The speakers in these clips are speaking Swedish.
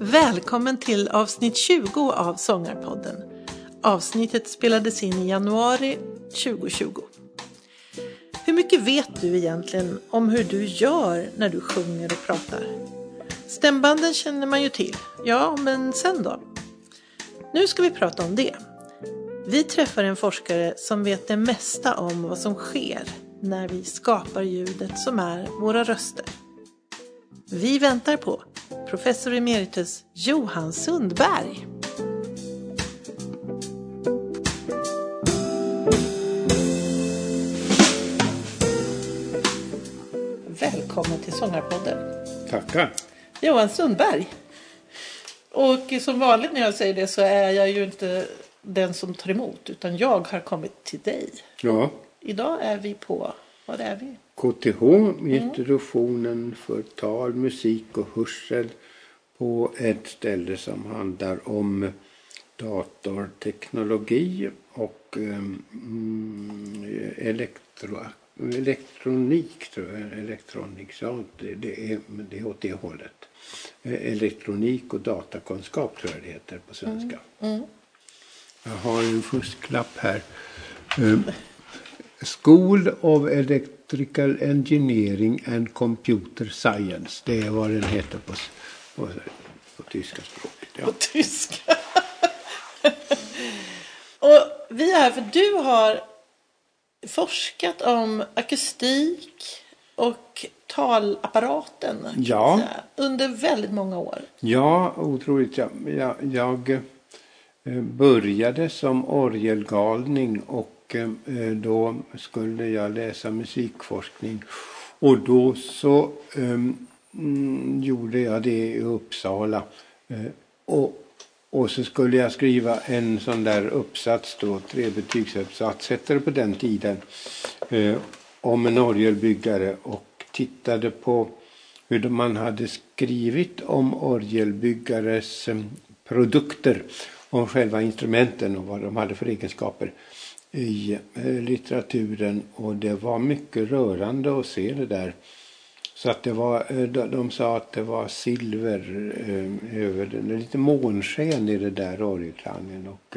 Välkommen till avsnitt 20 av Sångarpodden. Avsnittet spelades in i januari 2020. Hur mycket vet du egentligen om hur du gör när du sjunger och pratar? Stämbanden känner man ju till. Ja, men sen då? Nu ska vi prata om det. Vi träffar en forskare som vet det mesta om vad som sker när vi skapar ljudet som är våra röster. Vi väntar på professor emeritus Johan Sundberg. Välkommen till Sångarpodden. Tackar. Johan Sundberg. Och som vanligt när jag säger det så är jag ju inte den som tar emot utan jag har kommit till dig. Ja, Idag är vi på, vad är vi? KTH, institutionen för tal, musik och hörsel på ett ställe som handlar om datorteknologi och um, mm, elektro, elektronik, tror jag. Elektronik, ja, det, det, är, det är åt det hållet. Elektronik och datakunskap tror jag det heter på svenska. Jag har en fusklapp här. Um, School of Electrical Engineering and Computer Science. Det är vad den heter på, på, på tyska språket. Ja. På tyska. och vi är här för du har forskat om akustik och talapparaten Ja. säga, under väldigt många år. Ja, otroligt. Jag, jag, jag eh, Eh, började som orgelgalning och eh, då skulle jag läsa musikforskning. Och då så um, gjorde jag det i Uppsala. Eh, och, och så skulle jag skriva en sån där uppsats då, trebetygsuppsats hette det på den tiden, om en orgelbyggare och tittade på hur man hade skrivit om orgelbyggares produkter, om själva instrumenten och vad de hade för egenskaper i eh, litteraturen och det var mycket rörande att se det där. Så att det var, eh, de sa att det var silver eh, över den, lite månsken i det där orgelklangen och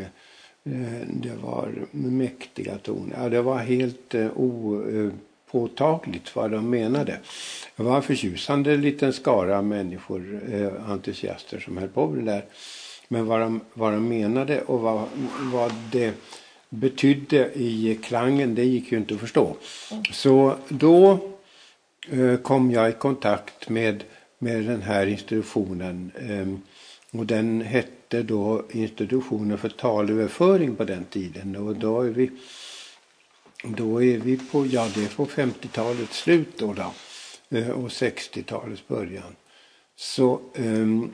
det var mäktiga toner. Ja, det var helt opåtagligt vad de menade. Det var en förtjusande liten skara människor, entusiaster som höll på med det där. Men vad de, vad de menade och vad, vad det betydde i klangen, det gick ju inte att förstå. Så då eh, kom jag i kontakt med, med den här institutionen. Eh, och den hette då Institutionen för talöverföring på den tiden. Och då är vi, då är vi på, ja det är på 50-talets slut då, då eh, och 60-talets början. Så, ehm,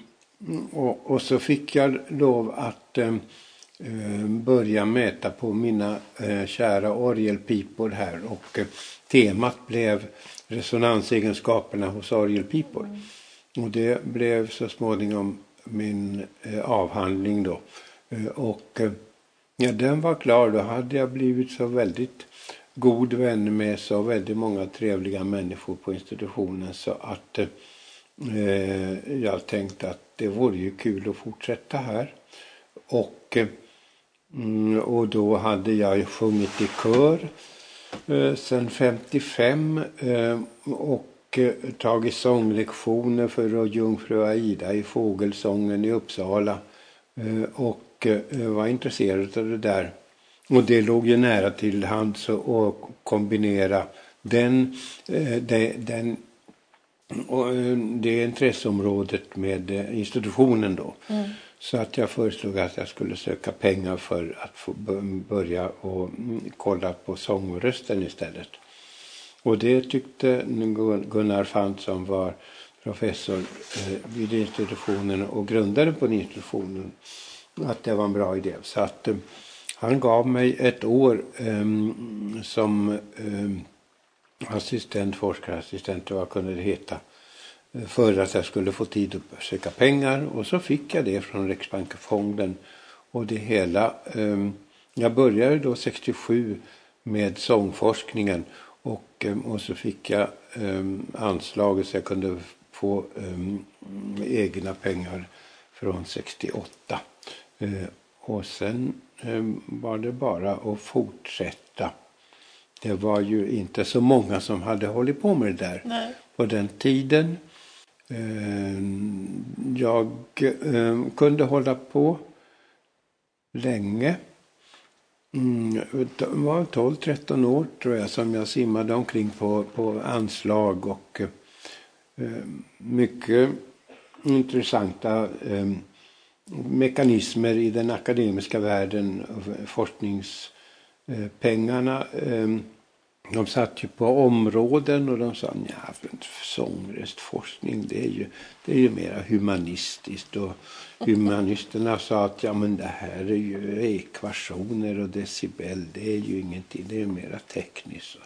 och, och så fick jag lov att ehm, eh, börja mäta på mina eh, kära orgelpipor här och eh, temat blev resonansegenskaperna hos orgelpipor. Och det blev så småningom min eh, avhandling då. Eh, och eh, ja, den var klar, då hade jag blivit så väldigt god vän med så väldigt många trevliga människor på institutionen så att eh, jag tänkte att det vore ju kul att fortsätta här. Och, mm, och då hade jag sjungit i kör eh, sen 55 eh, och eh, tagit sånglektioner för jungfru Aida i fågelsången i Uppsala och var intresserad av det där. Och det låg ju nära till hands att kombinera den, den och eh, det intresseområdet med eh, institutionen då. Så att jag föreslog att jag skulle söka pengar för att få börja och mm, kolla på sångrösten istället. Och det tyckte Gun- Gunnar Fant som var professor eh, vid institutionen och grundare på institutionen att det var en bra idé. Så att han gav mig ett år ehm, som ehm, assistent, forskarassistent och vad kunde det heta för att jag skulle få tid att söka pengar och så fick jag det från Riksbanksfonden och det hela ehm, jag började då 67 med sångforskningen och, ehm, och så fick jag ehm, anslaget så jag kunde få egna pengar från 68. Eh, och sen var det bara att fortsätta. Det var ju inte så många som hade hållit på med det där Nej. på den tiden. Jag kunde hålla på länge. Mm, det var 12-13 år tror jag som jag simmade omkring på, på anslag och eh, mycket intressanta mekanismer i den akademiska världen. Forskningspengarna Eh, pengarna, ehm, de satt ju på områden och de sa ja, sångröstforskning det är ju, det är ju mera humanistiskt. Och humanisterna sa att ja, men det här är ju ekvationer och decibel, det är ju ingenting, det är mera tekniskt.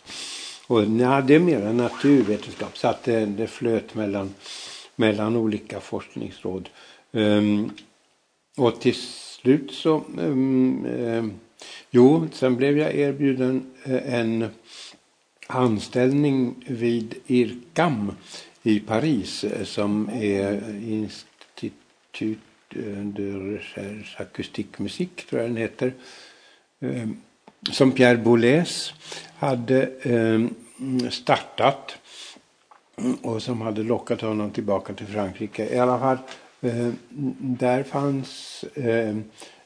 Och ja, det är mera naturvetenskap, så att det, det flöt mellan, mellan olika forskningsråd. Um, och till slut så, um, um, jo, sen blev jag erbjuden eh, en anställning vid IRCAM i Paris eh, som är Institut de Recherche Acoustique Musique, tror jag den heter. Eh, som Pierre Boulez hade startat mm, och som hade lockat honom tillbaka till Frankrike. I alla fall, där fanns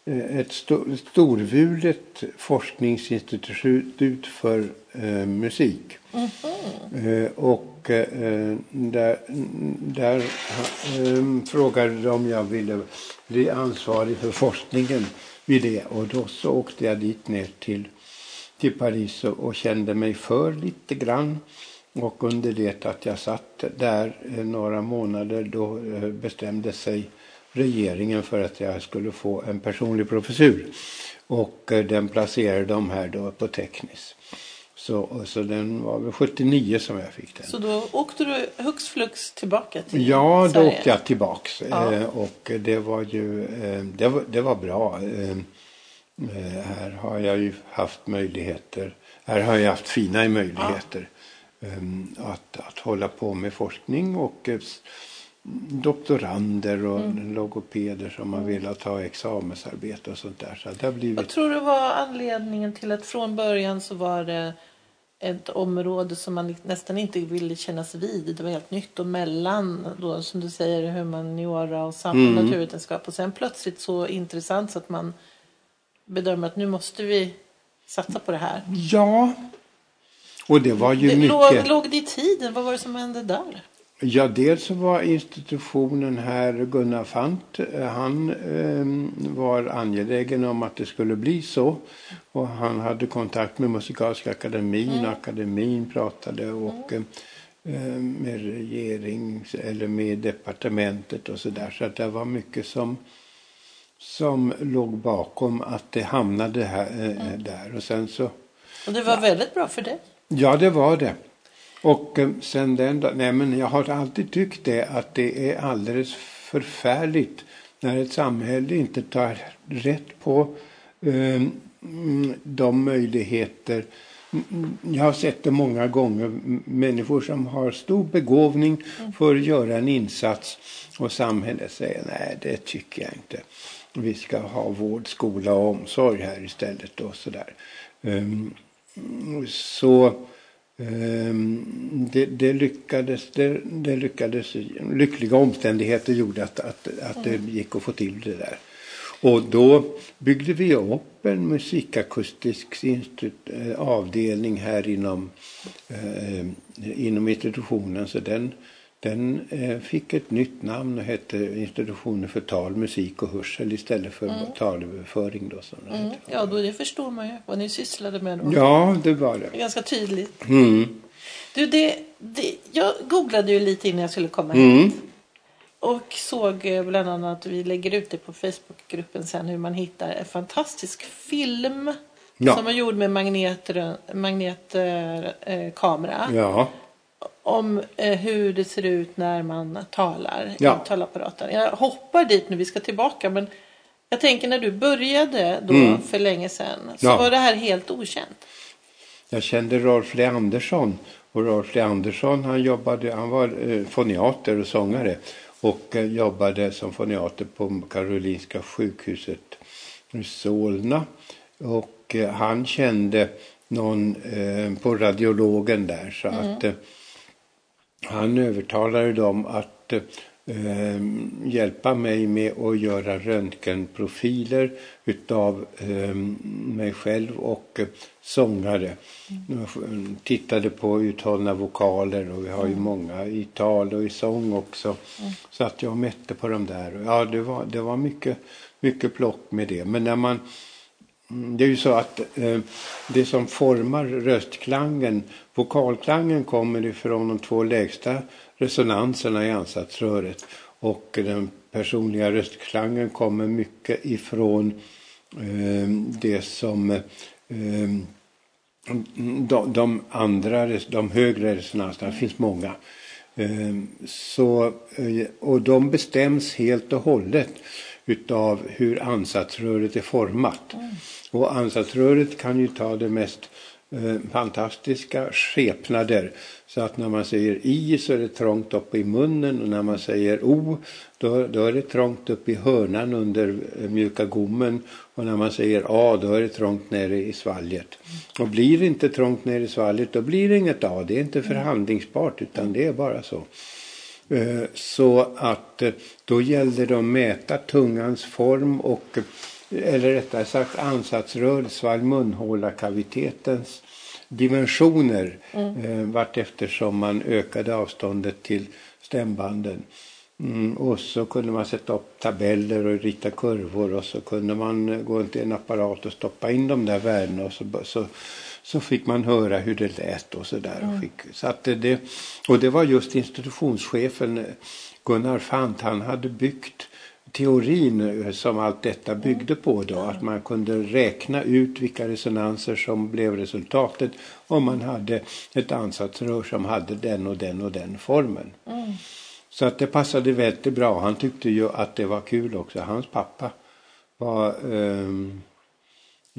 Eh, ett storvulet forskningsinstitut för eh, musik. Mm -hmm. eh, och eh, där, där eh, frågade de om jag ville bli ansvarig för forskningen vid det. Och då så åkte jag dit ner till, till Paris och, och kände mig för lite grann. Och under det att jag satt där eh, några månader då bestämde sig regeringen för att jag skulle få en personlig professur. Och eh, den placerade de här då på teknis. Så, så den var väl 79 som jag fick den. Så då åkte du hux flux tillbaka till Ja, Sverige? då åkte jag tillbaks. Ja. Eh, och det var ju, eh, det var, det var bra. Här har jag ju haft möjligheter, här har jag haft fina möjligheter ja. att, att hålla på med forskning och doktorander och mm. logopeder som har velat ha examensarbete och sånt där. Så det har blivit... Vad tror du var anledningen till att från början så var det ett område som man nästan inte ville kännas vid. Det var helt nytt och mellan då som du säger humaniora och mm. naturvetenskap och sen plötsligt så intressant så att man bedömer att nu måste vi satsa på det här. Ja. Och det var ju det, mycket. Låg, låg det i tiden? Vad var det som hände där? Ja, dels så var institutionen här, Gunnar Fant, eh, han eh, var angelägen om att det skulle bli så. Och han hade kontakt med Musikaliska akademin, mm. akademin pratade och mm. eh, med regering eller med departementet och så där. Så att det var mycket som, som låg bakom att det hamnade här, eh, mm. där. Och sen så... Och det var ja. väldigt bra för dig? Ja, det var det. Och eh, sen den nej men jag har alltid tyckt det att det är alldeles förfärligt när ett samhälle inte tar rätt på eh, de möjligheter jag har sett det många gånger. Människor som har stor begåvning för att göra en insats och samhället säger nej, det tycker jag inte. Vi ska ha vård, skola och omsorg här istället och sådär. Så Ehm, det, det, lyckades, det, det, lyckades, lyckliga omständigheter gjorde att, att, att det mm. gick att få till det där. Och då byggde vi upp en musikakustisk eh, avdelning här inom, eh, inom institutionen. Så den, den eh, fick ett nytt namn och hette Institutionen för tal, musik och hörsel istället för mm. talöverföring. Då, som mm. Ja, då det förstår man ju vad ni sysslade med. Då. Ja, det var det. Ganska tydligt. Mm. Du, det, det, jag googlade ju lite innan jag skulle komma mm. hit. Och såg eh, bland annat, vi lägger ut det på Facebookgruppen sen, hur man hittar en fantastisk film. Ja. Som var gjord med magnetkamera. Magnet, eh, ja om eh, hur det ser ut när man talar ja. i talapparaten. Jag hoppar dit nu, vi ska tillbaka. Men Jag tänker när du började då mm. för länge sedan så ja. var det här helt okänt. Jag kände Rolf Leandersson och Rolf Leandersson han jobbade, han var eh, foniater och sångare och eh, jobbade som foniater på Karolinska sjukhuset i Solna. Och eh, han kände någon eh, på radiologen där så mm. att eh, han övertalade dem att eh, hjälpa mig med att göra röntgenprofiler utav eh, mig själv och eh, sångare. Mm. Tittade på uthållna vokaler och vi har ju mm. många i tal och i sång också. Mm. Så att jag mätte på de där. Ja, det var, det var mycket, mycket plock med det. Men när man Mm, det är ju så att eh, det som formar röstklangen, vokalklangen kommer ifrån de två lägsta resonanserna i ansatsröret. Och den personliga röstklangen kommer mycket ifrån eh, det som eh, de, de, andra, de högre resonanserna, det finns många. Eh, så, eh, och de bestäms helt och hållet utav hur ansatsröret är format. Mm. Och ansatsröret kan ju ta det mest eh, fantastiska skepnader. Så att när man säger i så är det trångt upp i munnen och när man säger o då, då är det trångt upp i hörnan under eh, mjuka gommen och när man säger a då är det trångt nere i svalget. Och blir det inte trångt nere i svalget då blir det inget a. Det är inte förhandlingsbart utan det är bara så. Eh, så att eh, då gällde det att mäta tungans form och eller rättare sagt ansatsrör, svalg munhåla kavitetens dimensioner mm. eh, vart eftersom man ökade avståndet till stämbanden. Mm, och så kunde man sätta upp tabeller och rita kurvor och så kunde man gå till en apparat och stoppa in de där värdena och så, så, så fick man höra hur det lät och så där. Mm. Så att det, och det var just institutionschefen Gunnar Fant, han hade byggt teorin eh, som allt detta byggde på då. Att man kunde räkna ut vilka resonanser som blev resultatet om man hade ett ansatsrör som hade den och den och den formen. Mm. Så att det passade väldigt bra. Han tyckte ju att det var kul också. Hans pappa var, eh,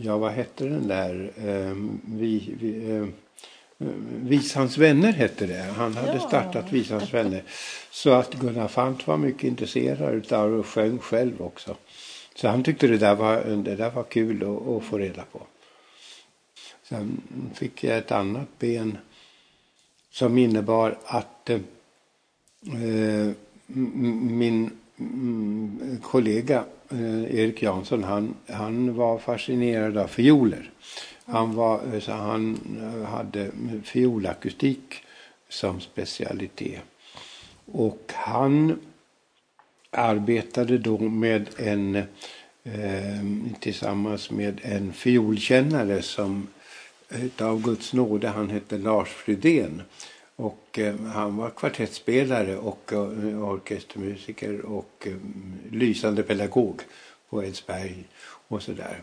ja vad hette den där, eh, vi, vi eh, Visans vänner hette det. Han hade ja. startat Visans vänner. Så att Gunnar Fant var mycket intresserad av och sjöng själv också. Så han tyckte det där var, det där var kul att, att få reda på. Sen fick jag ett annat ben som innebar att eh, min mm, kollega eh, Erik Jansson han, han var fascinerad av fioler. Han, var, eh, så han eh, hade fiolakustik som specialitet. Och han arbetade då med en eh, tillsammans med en fiolkännare som eh, av Guds nåde, han hette Lars Fridén. Och eh, han var kvartettspelare och eh, orkestermusiker och eh, lysande pedagog på Edsberg och sådär.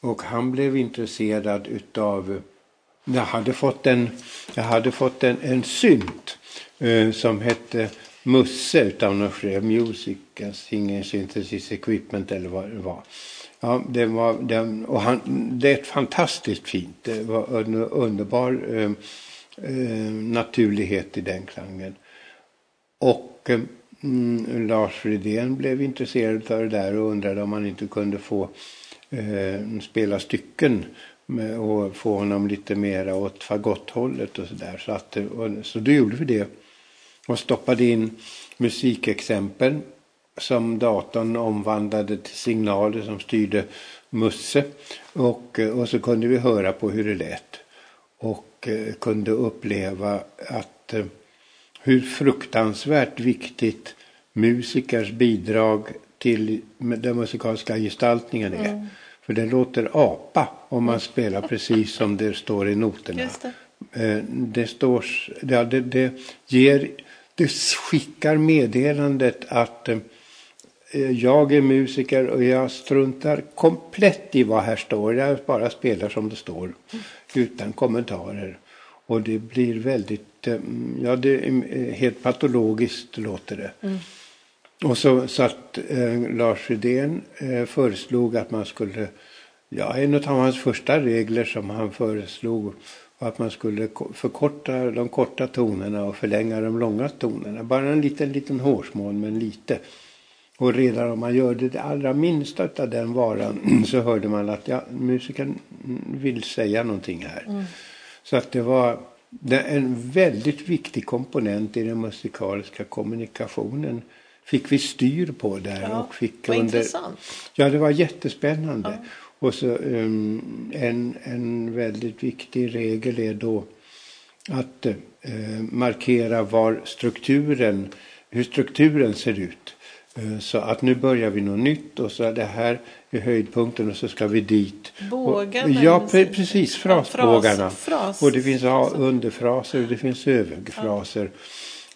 Och han blev intresserad utav jag hade fått en, jag hade fått en, en synt eh, som hette Musse utav Norge Music Singing Synthesis Equipment eller vad det var. Ja, det var den, och han, det är ett fantastiskt fint. Det var en underbar eh, eh, naturlighet i den klangen. Och eh, mm, Lars Rydén blev intresserad av det där och undrade om han inte kunde få eh, spela stycken med, och få honom lite mera åt fagotthållet och sådär. Så, att, eh, och, så då gjorde vi det och stoppade in musikexempel som datorn omvandlade till signaler som styrde Musse. Och, eh, och så kunde vi höra på hur det lät. Och eh, kunde uppleva att eh, hur fruktansvärt viktigt musikers bidrag till den musikaliska gestaltningen är. Mm. För det låter apa om man spelar precis som det står i noterna. Det. Eh, det. står, det, det, ger, det skickar meddelandet att jag är musiker och jag struntar komplett i vad här står. Jag bara spelar som det står utan kommentarer. Och det blir väldigt, eh, ja det är helt patologiskt låter det. Mm. Och så satt eh, Lars Rydén eh, föreslog att man skulle, ja en av hans första regler som han föreslog var att man skulle förkorta de korta tonerna och förlänga de långa tonerna. Bara en liten, liten hårsmån, men lite. Och redan om man gör det allra minsta av den varan så hörde man att ja, musikern vill säga någonting här. Mm. Så att det var en väldigt viktig komponent i den musikaliska kommunikationen fick vi styr på där. Ja, och fick vad under, intressant. Ja, det var jättespännande. Ja. Och så um, en, en väldigt viktig regel är då att uh, markera var strukturen, hur strukturen ser ut. Uh, så att nu börjar vi något nytt och så det här är höjdpunkten och så ska vi dit. Bågarna? Ja, pre precis. Frasbågarna. Fras, och det finns underfraser och det finns överfraser. Ja.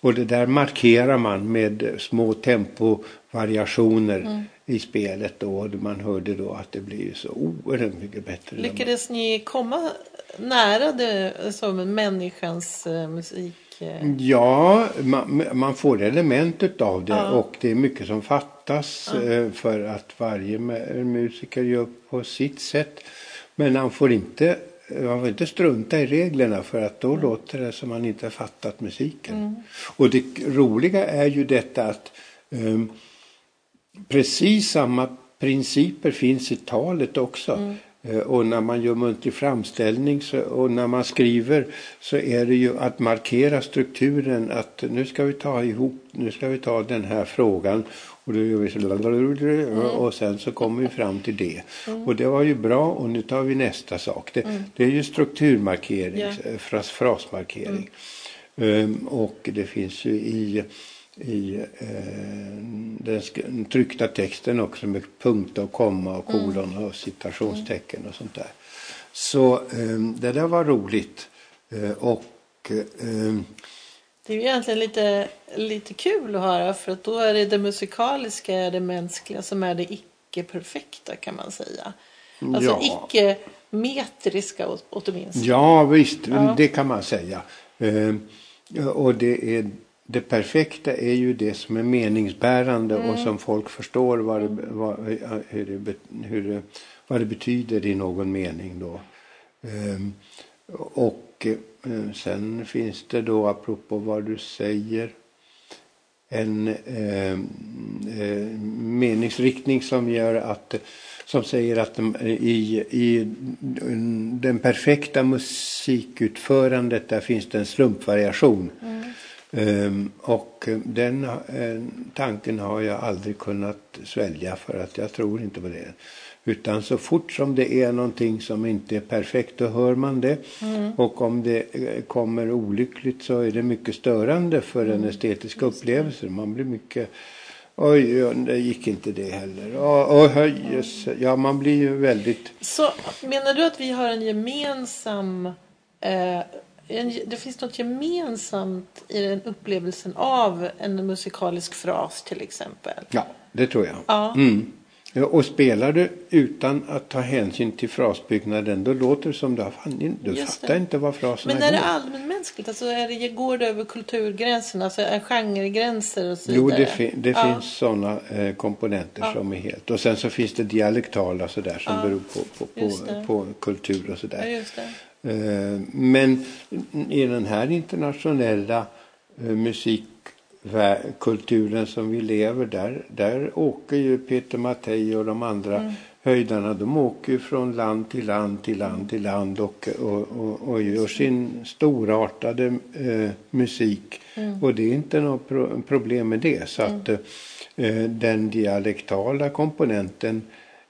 Och det där markerar man med små tempovariationer mm. i spelet då. Och man hörde då att det blir så oerhört mycket bättre. Lyckades ni komma nära det som människans uh, musik? Ja, man, man, får element av det ja. och det är mycket som fattas ja. Eh, för att varje musiker gör på sitt sätt. Men han får inte man får inte strunta i reglerna för att då mm. låter det som man inte har fattat musiken. Mm. Och det roliga är ju detta att um, precis samma principer finns i talet också. Mm. Uh, och när man gör muntlig framställning så, och när man skriver så är det ju att markera strukturen att nu ska vi ta ihop, nu ska vi ta den här frågan och då gör vi så mm. och sen så kommer vi fram till det. Mm. Och det var ju bra och nu tar vi nästa sak. Det, mm. det är ju strukturmarkering, yeah. fras, frasmarkering. Um, och det finns ju i, i uh, den tryckta texten också med punkter och komma och mm. kolon och citationstecken och sånt där. Så um, det där var roligt. Uh, och um, det är ju egentligen lite, lite kul att höra för att då är det det musikaliska, det mänskliga som är det icke-perfekta kan man säga. Alltså ja. icke-metriska åtminstone. Ja visst, ja. det kan man säga. Eh, och det, är, det perfekta är ju det som är meningsbärande mm. och som folk förstår vad det, vad, hur det, hur det, vad det betyder i någon mening då. Eh, och Eh, sen finns det då, apropå vad du säger, en eh, eh, meningsriktning som gör att som säger att de, i, i den perfekta musikutförandet där finns det en slumpvariation. Mm. Um, och den uh, tanken har jag aldrig kunnat svälja för att jag tror inte på det. Utan så fort som det är någonting som inte är perfekt då hör man det. Mm. Och om det eh, kommer olyckligt så är det mycket störande för mm. en estetisk upplevelse. Man blir mycket Oj, det gick inte det heller. Oj, höjes. Ja, man blir ju väldigt... Så menar du att vi har en gemensam... Eh, en, det finns något gemensamt i den upplevelsen av en musikalisk fras till exempel? Ja, det tror jag. Ja. Mm. Och spelar du utan att ta hänsyn till frasbyggnaden då låter det som du, fan, du fattar det. inte vad fraserna Men är det allmänmänskligt? Alltså är det, går det över kulturgränserna? Alltså är genregränser och så vidare? Jo, det, fi det ja. finns sådana eh, komponenter ja. som är helt. Och sen så finns det dialektala sådär som ja. beror på, på, på, på, kultur och sådär. Ja, men i den här internationella eh, musik kulturen som vi lever där, där åker ju Peter Mattei och de andra mm. höjdarna, de åker ju från land till land till land till land och, och, och, och gör sin storartade eh, musik. Mm. Och det är inte något pro problem med det. Så mm. att eh, den dialektala komponenten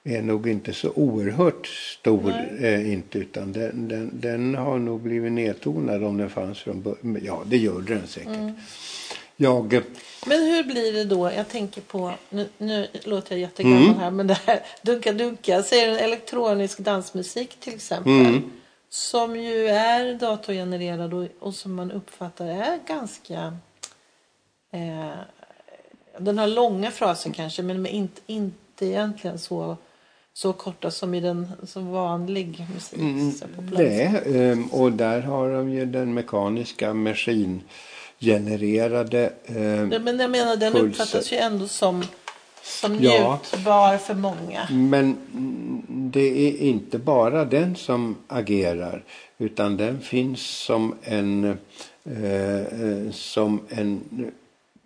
är nog inte så oerhört stor, eh, inte, utan den, den, den, har nog blivit nedtonad om den fanns från början. Ja, det gör den säkert. Mm. Jag... Men hur blir det då? Jag tänker på, nu, nu låter jag jättegammal mm. här, men det här Dunka Dunka, säger en elektronisk dansmusik till exempel. Mm. Som ju är datorgenererad och, och, som man uppfattar är ganska... Eh, den har långa fraser kanske, men inte, inte egentligen så så korta som i den som vanlig musik. Mm, Nej, ehm, och där har de ju den mekaniska maskin genererade eh, Ja, Men jag menar, den pulser. uppfattas ju ändå som, som Ja. njutbar för många. Men mm, det är inte bara den som agerar utan den finns som en, eh, som en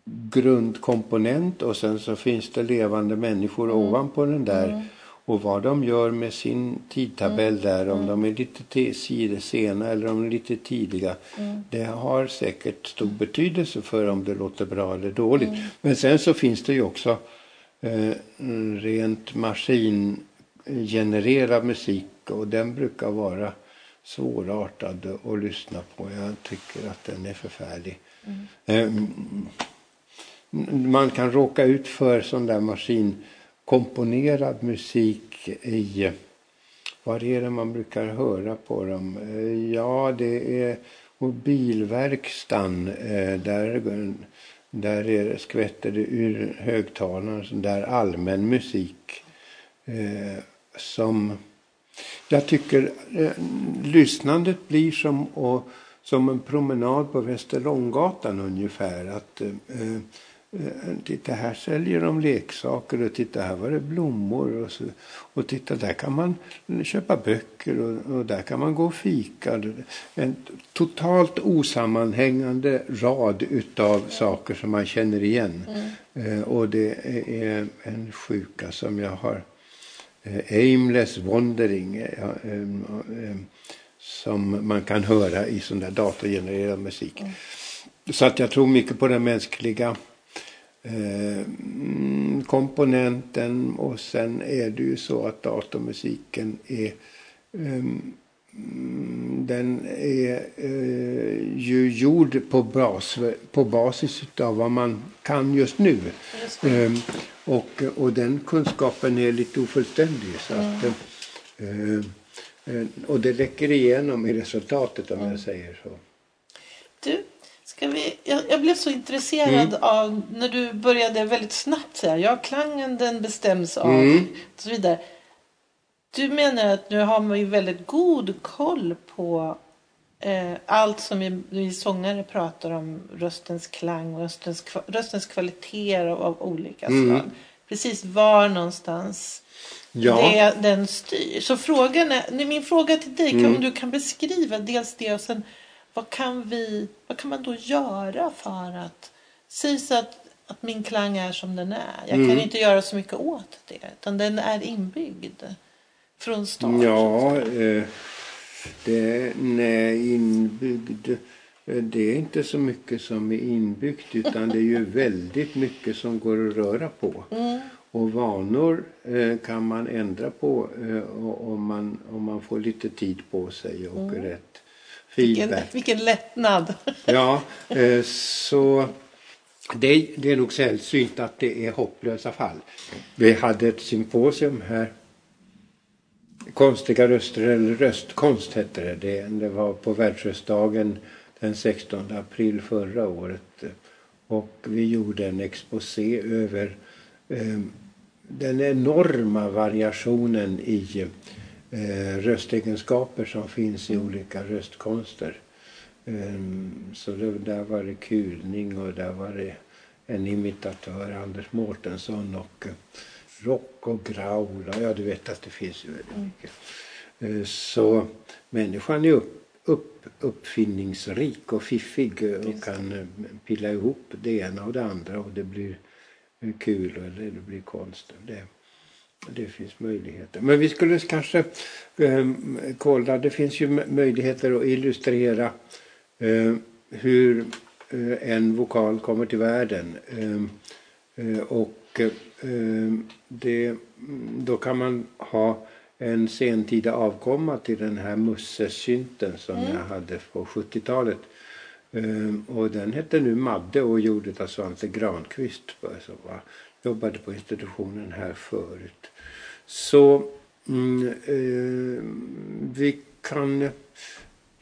grundkomponent och sen så finns det levande människor ovanpå den där. Och vad de gör med sin tidtabell där, om de är lite sidor sena eller om de är lite tidiga. Det har säkert stor betydelse för om det låter bra eller dåligt. Men sen så finns det ju också eh, rent maskingenererad musik och den brukar vara svårartad att lyssna på. Jag tycker att den är förfärlig. Eh, man kan råka ut för sån där komponerad musik i vad är det man brukar höra på dem? Eh, ja, det är mobilverkstan. Eh, där, där är skvätter det ur högtalaren sån där allmän musik. Eh, som jag tycker eh, lyssnandet blir som, och, som en promenad på Västerlånggatan ungefär. Att, eh, titta här säljer de leksaker och titta här var det blommor. Och, så, och titta där kan man köpa böcker och, och där kan man gå och fika. En totalt osammanhängande rad utav saker som man känner igen. Eh, och det är en sjuka som jag har eh, aimless wandering eh, em, em, som man kan höra i sån där datorgenererad musik. Så att jag tror mycket på den mänskliga eh, mm, komponenten och sen är det ju så att datormusiken är ehm, mm, den är eh, ju gjord på, bas, på basis av vad man kan just nu. Just. Ehm, och, och den kunskapen är lite ofullständig. Så att, eh, eh, och det läcker igenom i resultatet om jag säger så. Du, ska vi, jag, jag blev så intresserad Mm. av när du började väldigt snabbt säga ja klangen den bestäms av Mm. och så vidare. Du menar att nu har man ju väldigt god koll på eh, allt som vi, vi sångare pratar om röstens klang och röstens, röstens kvaliteter av, av olika Mm. slag. Precis var någonstans Ja. det, den styr. Så frågan är, min fråga till dig, Mm. om du kan beskriva dels det och sen vad kan, vi, vad kan man då göra för att säg så att, att min klang är som den är. Jag Mm. kan inte göra så mycket åt det utan den är inbyggd från start. Ja, eh, det nej, inbyggd. Det är inte så mycket som är inbyggt utan det är ju väldigt mycket som går att röra på. Mm. Och vanor eh, kan man ändra på eh, om, man, om man får lite tid på sig och rätt Vilken, vilken lättnad. Ja, eh, så det, det är nog sällsynt att det är hopplösa fall. Vi hade ett symposium här. Konstiga röster eller röstkonst hette det. det. Det var på världsröstdagen den 16 april förra året. Och vi gjorde en exposé över eh, den enorma variationen i röstegenskaper som finns i olika röstkonster. Ehm, Så det, där var det kulning och där var det en imitatör, Anders Mårtensson och eh, rock och growl. och Ja, du vet att det finns ju väldigt mycket. Eh, Så människan är upp, upp, uppfinningsrik och fiffig eh, och kan eh, pilla ihop det ena och det andra och det blir eh, kul eller det blir konst. Det, det finns möjligheter. Men vi skulle kanske eh, kolla, det finns ju möjligheter att illustrera eh, hur eh, en vokal kommer till världen. Eh, eh, och eh, det, då kan man ha en sentida avkomma till den här mussesynten som jag hade på 70-talet. Ehm, och den hette nu Madde och gjordes av Svante Granqvist som var, jobbade på institutionen här förut. Så mm, eh, vi kan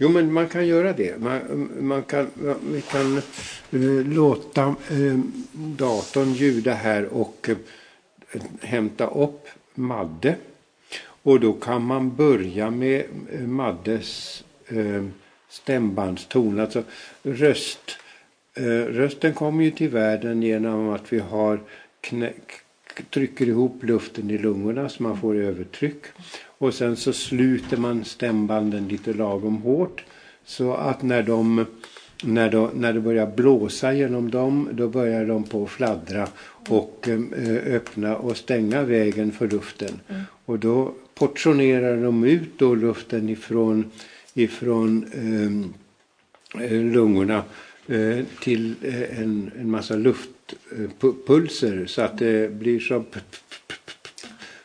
Jo, men man kan göra det. Man, man kan, vi kan eh, låta eh, datorn ljuda här och eh, hämta upp Madde. Och då kan man börja med eh, Maddes eh, stämbandston, alltså röst eh, rösten kommer ju till världen genom att vi har knä, trycker ihop luften i lungorna så man får övertryck. Och sen så sluter man stämbanden lite lagom hårt. Så att när, de, när, de, när det börjar blåsa genom dem då börjar de på att fladdra och eh, öppna och stänga vägen för luften. Mm. Och då portionerar de ut då luften ifrån, ifrån ehm, eh, lungorna eh, till eh, en, en massa Eh, pulser så att det blir som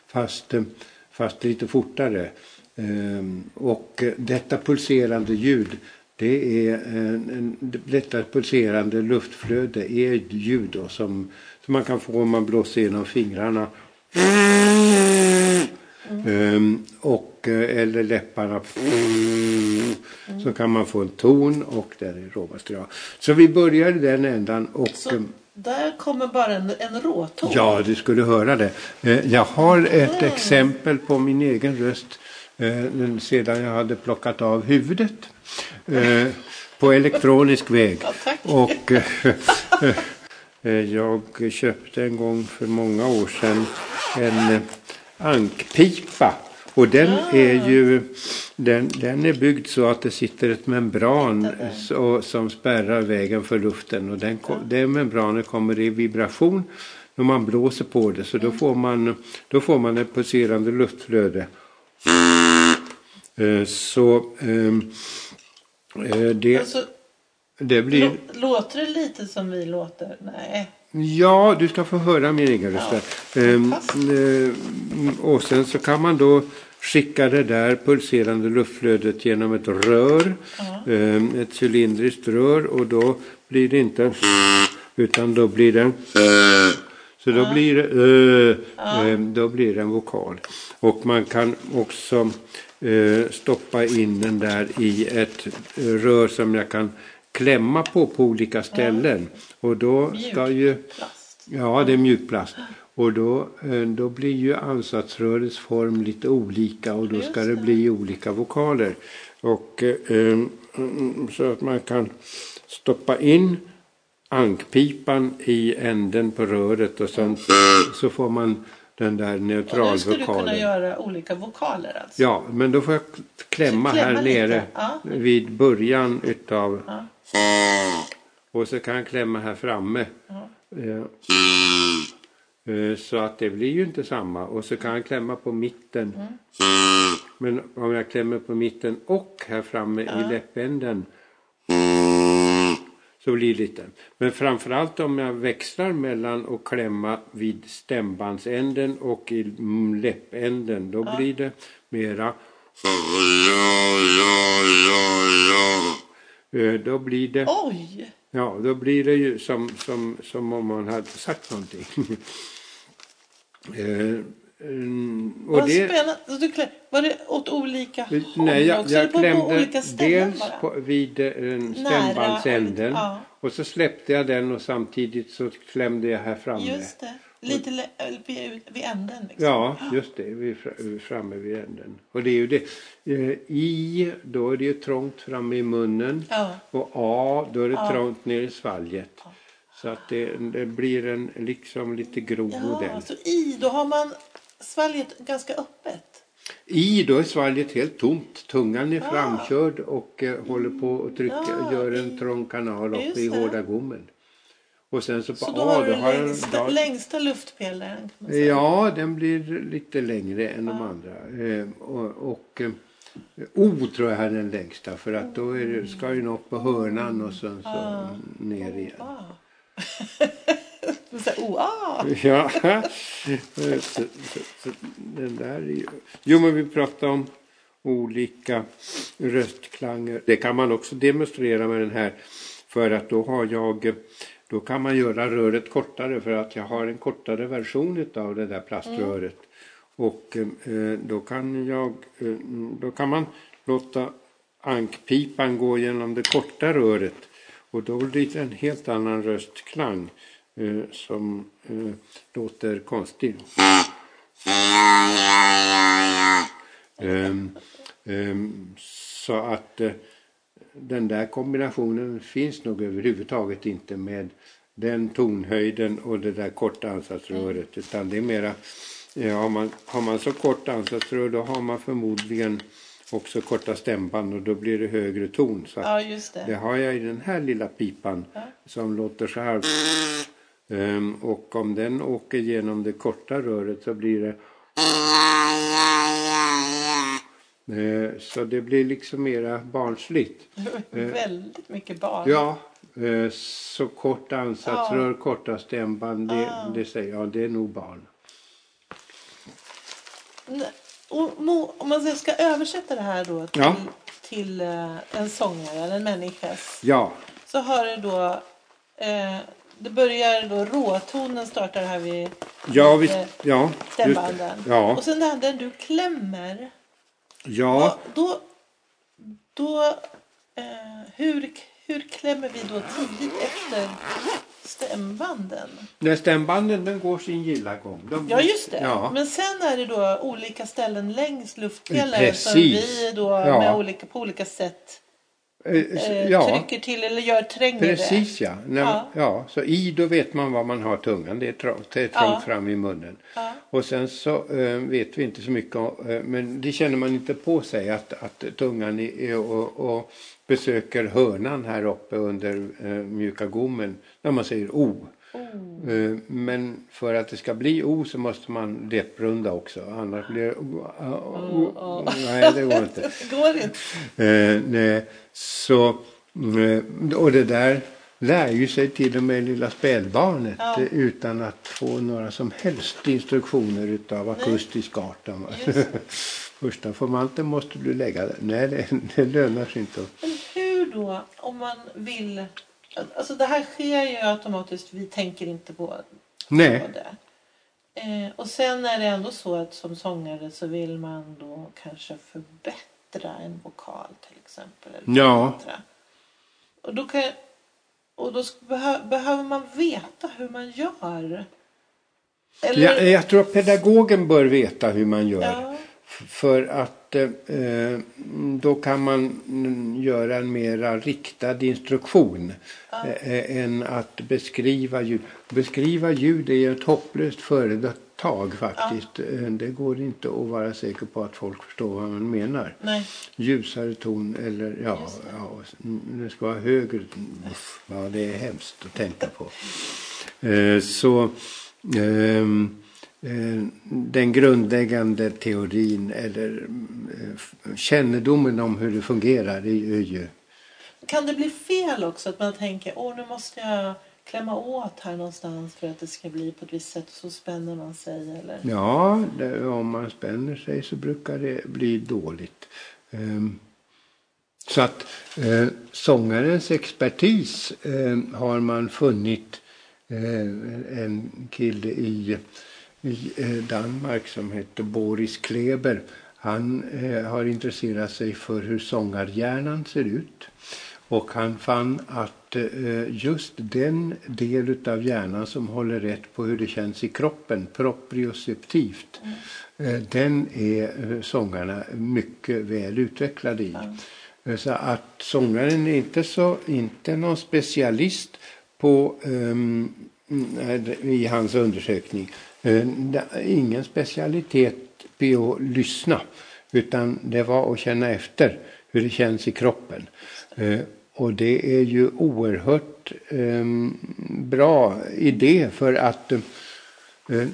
fast, eh, fast lite fortare. Ehm, och detta pulserande ljud det är en, detta pulserande luftflöde är ljud då som, som man kan få om man blåser genom fingrarna. Mm. och, eh, eller läpparna. Så kan man få en ton och där är råmaterial. Så vi börjar i den ändan. Och, så där kommer bara en, en råton? Ja, du skulle höra det. Eh, jag har ett mm. exempel på min egen röst eh, sedan jag hade plockat av huvudet. på elektronisk väg. Ja, och jag köpte en gång för många år sedan en ankpipa. Och den ah. är ju den, den är byggd så att det sitter ett membran så, som spärrar vägen för luften. Och den, det membranet kommer i vibration när man blåser på det. Så då får man, då får man ett pulserande luftflöde. Eh, så um, det, alltså, det blir... Låter det lite som vi låter? Nej. Ja, du ska få höra min egen röst. Ja, ehm, eh, och sen så kan man då skicka det där pulserande luftflödet genom ett rör. Eh, ett cylindriskt rör och då blir det inte utan då blir det så då blir det eh, då blir det en vokal. Och man kan också eh, stoppa in den där i ett rör som jag kan klämma på på olika ställen. Och då ska ju... Ja, det är mjukplast. Och då, eh, då blir ju ansatsrörets form lite olika och då ska det bli olika vokaler. Och eh, så att man kan stoppa in ankpipan i änden på röret och sen så får man den där neutralvokalen. Och ska du kunna göra olika vokaler alltså? Ja, men då får jag klämma, klämma här nere ja. vid början utav ja. Och så kan jag klämma här framme. Eh, så att det blir ju inte samma. Och så kan jag klämma på mitten. Mm. Men om jag klämmer på mitten och här framme i läppänden. Så blir det lite. Men framförallt om jag växlar mellan att klämma vid stämbandsänden och i läppänden. Då ja. blir det mera. Eh, då blir det... Oj! Ja, då blir det ju som, som, som om man hade sagt någonting. eh, mm, och Vad det, spännande. Var det åt olika håll Nej, jag, jag klämde på dels på, vid eh, stämbandsänden ja. och så släppte jag den och samtidigt så klämde jag här framme. Just det. Lite vid, vid änden? Liksom. Ja, just det. Vi är framme vid änden. Och det är ju det. Eh, I, då är det ju trångt framme i munnen. Ja. Och A, då är det ja. trångt ner i svalget. Ja. Så att det, det, blir en liksom lite grov ja, modell. Så I, då har man svalget ganska öppet? I, då är svalget helt tomt. Tungan är framkörd och eh, håller på att trycka, gör en trång kanal uppe i hårda gommen. Och sen så på så då har du den längsta, längsta luftpelaren? Ja, den blir lite längre än ja. de andra. Eh, och, och eh, O tror jag är den längsta för att då det, ska den upp på hörnan och sen så ah. ner igen. Så, ah. ja, så, så, så, den där är ju... Jo, men vi pratar om olika röstklanger. Det kan man också demonstrera med den här för att då har jag då kan man göra röret kortare för att jag har en kortare version av det där plaströret. Mm. Och eh, då kan jag, eh, då kan man låta ankpipan gå genom det korta röret. Och då blir det en helt annan röstklang eh, som eh, låter konstig. Um, um, så att eh, den där kombinationen finns nog överhuvudtaget inte med den tonhöjden och det där korta ansatsröret. Utan det är mera, ja, har, man, har man så kort ansatsrör då har man förmodligen också korta stämband och då blir det högre ton. Så Ja, det det. har jag i den här lilla pipan Ja. som låter så här. Ehm, och om den åker genom det korta röret så blir det Eh, Så det blir liksom mera barnsligt. Väldigt mycket barn. Ja, eh, så kort ansatsrör, korta stämband, det, Ah. det säger jag, det är nog barn. Om man ska översätta det här då till, Ja. till eh, en sångare eller en människas. Ja, Så har du då, eh, det börjar då råtonen startar här vid ja, eh, visst, ja, stämbanden. det. Ja, Och sen det här där du klämmer. Ja, Då, då, då eh, hur, hur klämmer vi då tidigt efter stämbanden? när stämbanden den går sin gilla gång. De, Ja just det. Ja, Men sen är det då olika ställen längs luftpelare Precis. som vi då Ja. med olika, på olika sätt eh, eh, ja trycker till eller gör trängre. precis ja. När, Ja. ja. Så i då vet man var man har tungan, det är det är trångt Ja. fram i munnen. Och sen så eh, vet vi inte så mycket om, eh, men det känner man inte på sig att, att tungan är, och, och besöker hörnan här uppe under eh, mjuka gommen när man säger O. Oh. Eh, men för att det ska bli O så måste man läpprunda också annars blir det O. ah, o, Oh, oh. Nej det går inte. Det går inte. Eh, så, eh, och det där lär ju sig till och med lilla spädbarnet Ja. utan att få några som helst instruktioner utav akustisk art. Första formanten måste du lägga där. Nej, det, det lönar sig inte. Men hur då om man vill? Alltså det här sker ju automatiskt. Vi tänker inte på, Nej, på det. Eh, och sen är det ändå så att som sångare så vill man då kanske förbättra en vokal till exempel. Eller Ja. förbättra. Och då, kan, och då behö, behöver man veta hur man gör. Eller, jag, jag tror att pedagogen bör veta hur man gör. ja, För att eh, då kan man göra en mera riktad instruktion eh, än att beskriva ljud. Beskriva ljud är ett hopplöst företag faktiskt. Eh, Det går inte att vara säker på att folk förstår vad man menar. nej. Ljusare ton eller ja, det. ja det ska vara högre. Ja, det är hemskt att tänka på. Eh, så eh, den grundläggande teorin eller eh, kännedomen om hur det fungerar är ju, Kan det bli fel också? Att man tänker åh nu måste jag klämma åt här någonstans för att det ska bli på ett visst sätt. Så spänner man sig eller? Ja, det, om man spänner sig så brukar det bli dåligt. Ehm, så att eh, sångarens expertis eh, har man funnit eh, en kille i, i eh, Danmark som heter Boris Kleber. Han eh, har intresserat sig för hur sångarhjärnan ser ut. Och han fann att eh, just den del av hjärnan som håller rätt på hur det känns i kroppen, proprioceptivt, eh, den är sångarna mycket väl utvecklade i. Eh, Så att sångaren är inte, så, inte någon specialist på, mm, i hans undersökning. Eh, Ingen specialitet på att lyssna. Utan det var att känna efter hur det känns i kroppen. Eh, och det är ju oerhört ehm, bra idé för att eh,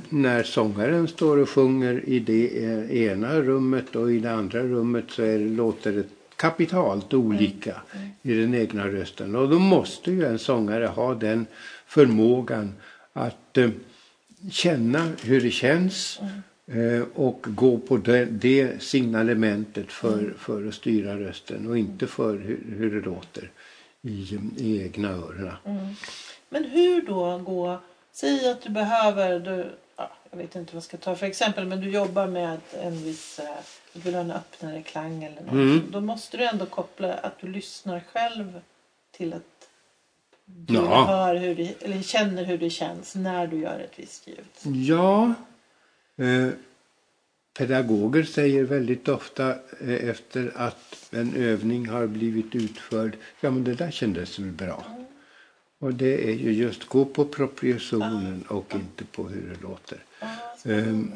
när sångaren står och sjunger i det ena rummet och i det andra rummet så är, låter det kapitalt olika i den egna rösten. Och då måste ju en sångare ha den förmågan att känna hur det känns eh, och gå på det, det signalementet för, för att styra rösten och inte för hur, hur det låter i, i egna öronen. Men hur då gå? Säg att du behöver, du, ja, jag vet inte vad jag ska ta för exempel, men du jobbar med en viss, eh, du vill ha en öppnare klang eller något. Mm. Då måste du ändå koppla att du lyssnar själv till att du Ja. hör hur det, eller känner hur det känns när du gör ett visst ljud. Ja, eh, pedagoger säger väldigt ofta eh, efter att en övning har blivit utförd, ja men det där kändes väl bra. Och det är ju just gå på proprioceptionen och inte på hur det låter. Ehm,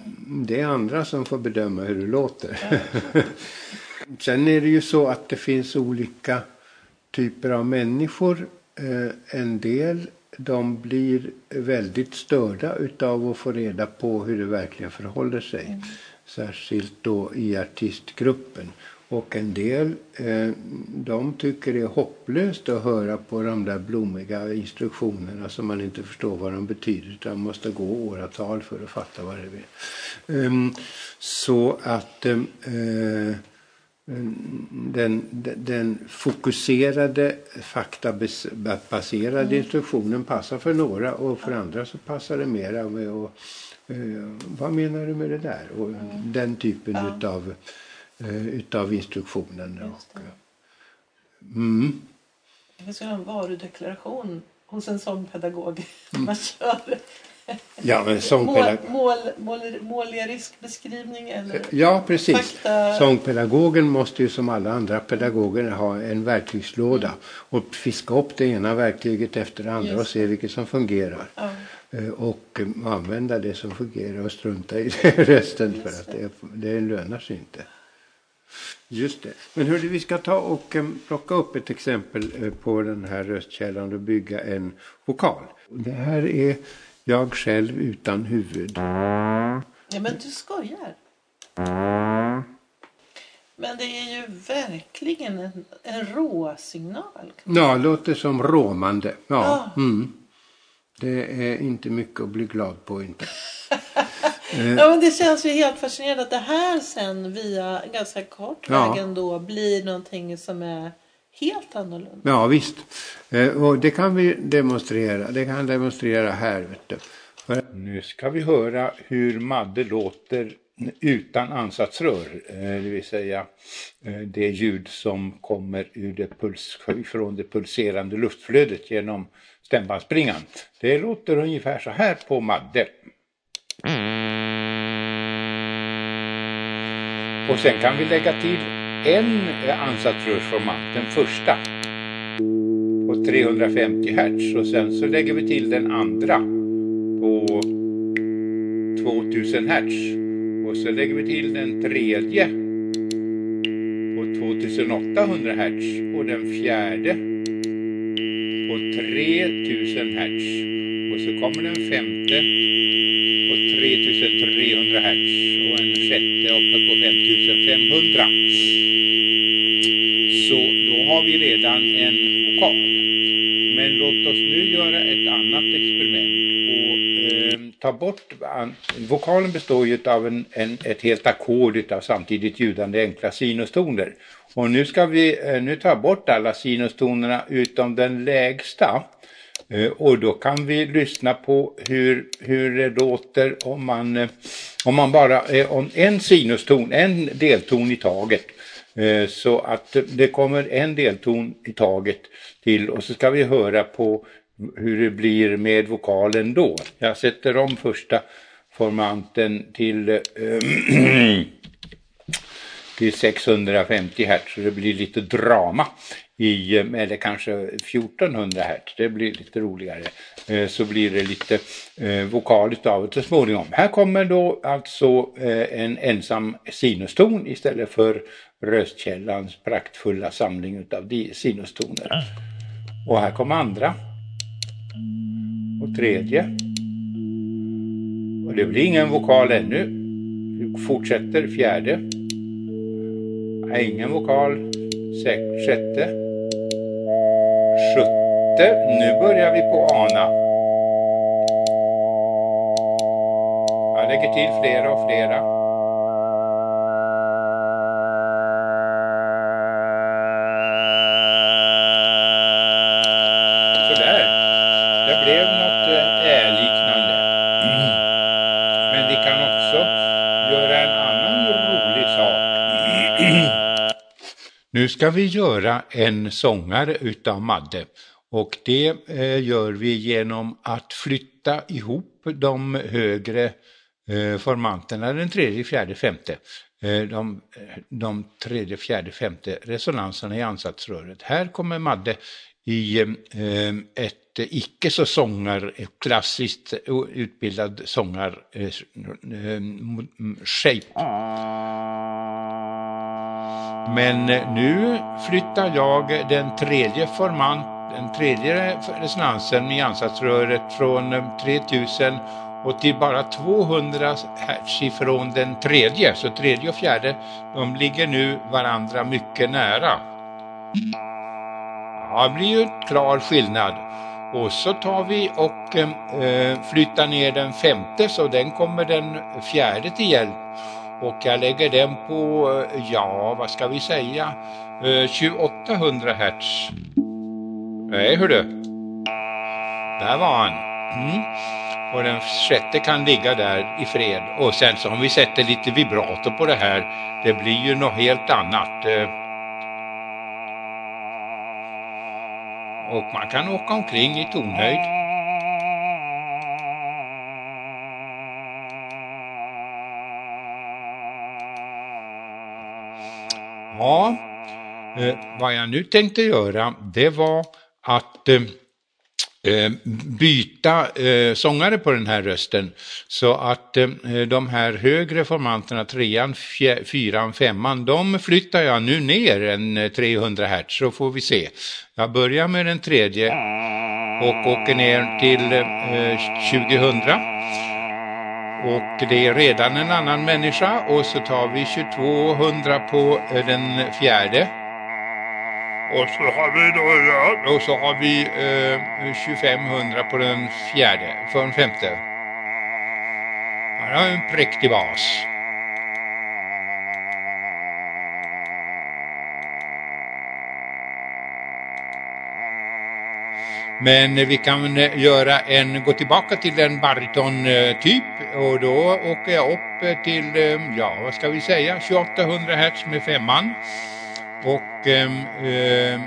Det är andra som får bedöma hur det låter. Sen är det ju så att det finns olika typer av människor. Eh, En del de blir väldigt störda utav att få reda på hur det verkligen förhåller sig. Särskilt då i artistgruppen. Och en del eh, de tycker det är hopplöst att höra på de där blommiga instruktionerna som man inte förstår vad de betyder utan måste gå åratal för att fatta vad det är. Ehm, så att ehm, eh, den, den, fokuserade faktabaserade Mm. instruktionen passar för några och för andra så passar det mera med att eh, vad menar du med det där? Och den typen Mm. Ja. utav, eh, utav instruktionen. Och, mm. Det finns ju en varudeklaration hos en sångpedagog. Mm. Man kör Ja, men sångpedag- mål, mål, målerisk beskrivning eller Ja, precis. fakta. Sångpedagogen måste ju som alla andra pedagoger ha en verktygslåda och fiska upp det ena verktyget efter det andra Just och se vilket som fungerar. Ja, Eh, Och eh, använda det som fungerar och strunta i resten för att det, det lönar sig inte. Just det. Men hörde, vi ska ta och eh, plocka upp ett exempel på den här röstkällan och bygga en vokal. Det här är jag själv utan huvud. ja men du skojar. Men det är ju verkligen en, en råsignal. Ja, låter som råmande. Ja, Ja. Mm. Det är inte mycket att bli glad på inte. Ja men det känns ju helt fascinerande att det här sen via ganska kort Ja. väg ändå blir någonting som är helt annorlunda. Ja, visst. Eh, Och det kan vi demonstrera. Det kan demonstrera här. Vet du. För nu ska vi höra hur Madde låter utan ansatsrör. eh, Det vill säga eh, det ljud som kommer ur det puls, från det pulserande luftflödet genom stämbandsspringan. Det låter ungefär så här på Madde. Och sen kan vi lägga till en ansatsrörsformat, den första. På 350 Hz och sen så lägger vi till den andra. På 2000 Hz och så lägger vi till den tredje. På 2800 Hz och den fjärde. På 3000 Hz och så kommer den femte. Ta bort, vokalen består ju av en, en, ett helt ackord utav samtidigt ljudande enkla sinustoner. Och nu ska vi eh, nu ta bort alla sinustonerna utom den lägsta. Eh, och då kan vi lyssna på hur, hur det låter om man, eh, om man bara, om en sinuston, en delton i taget. Så att det kommer en delton i taget till och så ska vi höra på hur det blir med vokalen då. Jag sätter om första formanten till eh, till 650 Hz så det blir lite drama i, eh, eller kanske 1400 Hz, det blir lite roligare. Eh, Så blir det lite eh, vokal utav det så småningom. Här kommer då alltså eh, en ensam sinuston istället för röstkällans praktfulla samling utav sinustoner. Och här kommer andra. Tredje. Och det blir ingen vokal ännu. Vi fortsätter fjärde. Nej, ingen vokal. Sjätte. Sjätte. Nu börjar vi på ana. Jag lägger till flera och flera. Nu ska vi göra en sångare utav Madde. Och det eh, gör vi genom att flytta ihop de högre eh, formanterna, den tredje, fjärde, femte. Eh, de, eh, de tredje, fjärde, femte resonanserna i ansatsröret. Här kommer Madde i eh, ett icke så sångar, klassiskt utbildad sångar eh, eh shape. Ah. Men eh, nu flyttar jag den tredje formant, den tredje resonansen i ansatsröret från eh, 3000 och till bara 200 hertz ifrån den tredje. Så tredje och fjärde, de ligger nu varandra mycket nära. Ja, det blir ju en klar skillnad. Och så tar vi och eh, flyttar ner den femte så den kommer den fjärde till hjälp. Och jag lägger den på, eh, ja vad ska vi säga, eh, 2800 hertz. Nej hördu. Där var han. Mm. Och den sjätte kan ligga där i fred. Och sen så om vi sätter lite vibrato på det här, det blir ju något helt annat. Eh. Och man kan åka omkring i tonhöjd. Eh, vad jag nu tänkte göra det var att eh, eh, byta eh, sångare på den här rösten. Så att eh, de här högre formanterna, trean, fyran, femman, de flyttar jag nu ner en eh, 300 hertz så får vi se. Jag börjar med den tredje och åker ner till eh, 2000. Och det är redan en annan människa och så tar vi 2200 på den fjärde. Och så har vi då, ja, och så har vi eh, 2500 på den fjärde, för den femte. Han har en präktig bas. Men vi kan eh, göra en, gå tillbaka till en bariton-typ eh, och då åker jag upp eh, till, ja vad ska vi säga, 2800 Hz med femman och ehm, eh,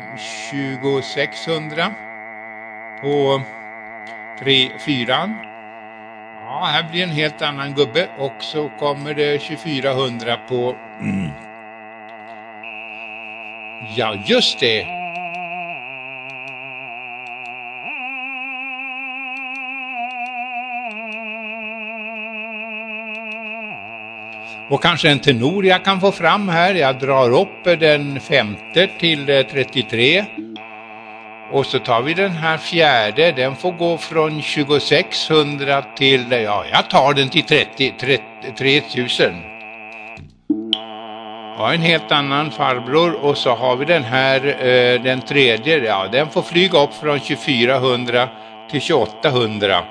2600 på 3, 4. Ja, här blir en helt annan gubbe och så kommer det 2400 på... Mm. Ja, just det. Mm. Och kanske en tenor jag kan få fram här. Jag drar upp den femte till eh, 33. Och så tar vi den här fjärde, den får gå från 2600 till, eh, ja jag tar den till 30, 30 3000. Ja, en helt annan farbror och så har vi den här, eh, den tredje, ja den får flyga upp från 2400 till 2800.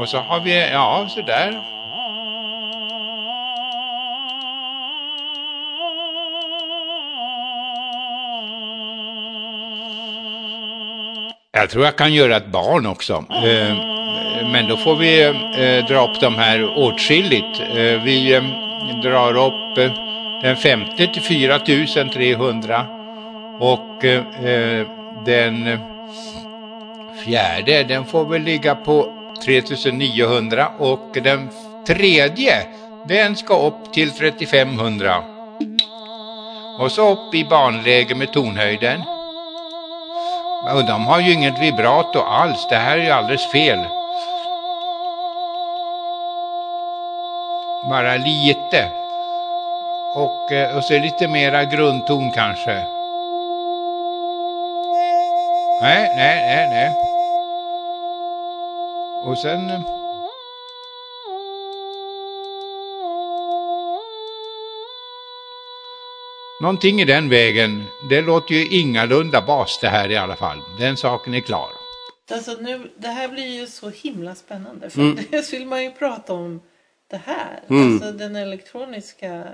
Och så har vi, ja sådär. Jag tror jag kan göra ett barn också. Eh, men då får vi eh, dra upp de här åtskilligt. Eh, vi eh, drar upp eh, den femte till 4300 och eh, den fjärde den får väl ligga på 3900 och den tredje den ska upp till 3500. Och så upp i barnläge med tonhöjden. Och de har ju inget vibrato alls. Det här är ju alldeles fel. Bara lite. Och, eh, och så lite mera grundton kanske. Nej, nej, nej, nej. Och sen... Eh, Någonting i den vägen. Det låter ju ingalunda bas det här i alla fall. Den saken är klar. Alltså nu, det här blir ju så himla spännande. För mm. dels vill man ju prata om det här. Mm. Alltså den elektroniska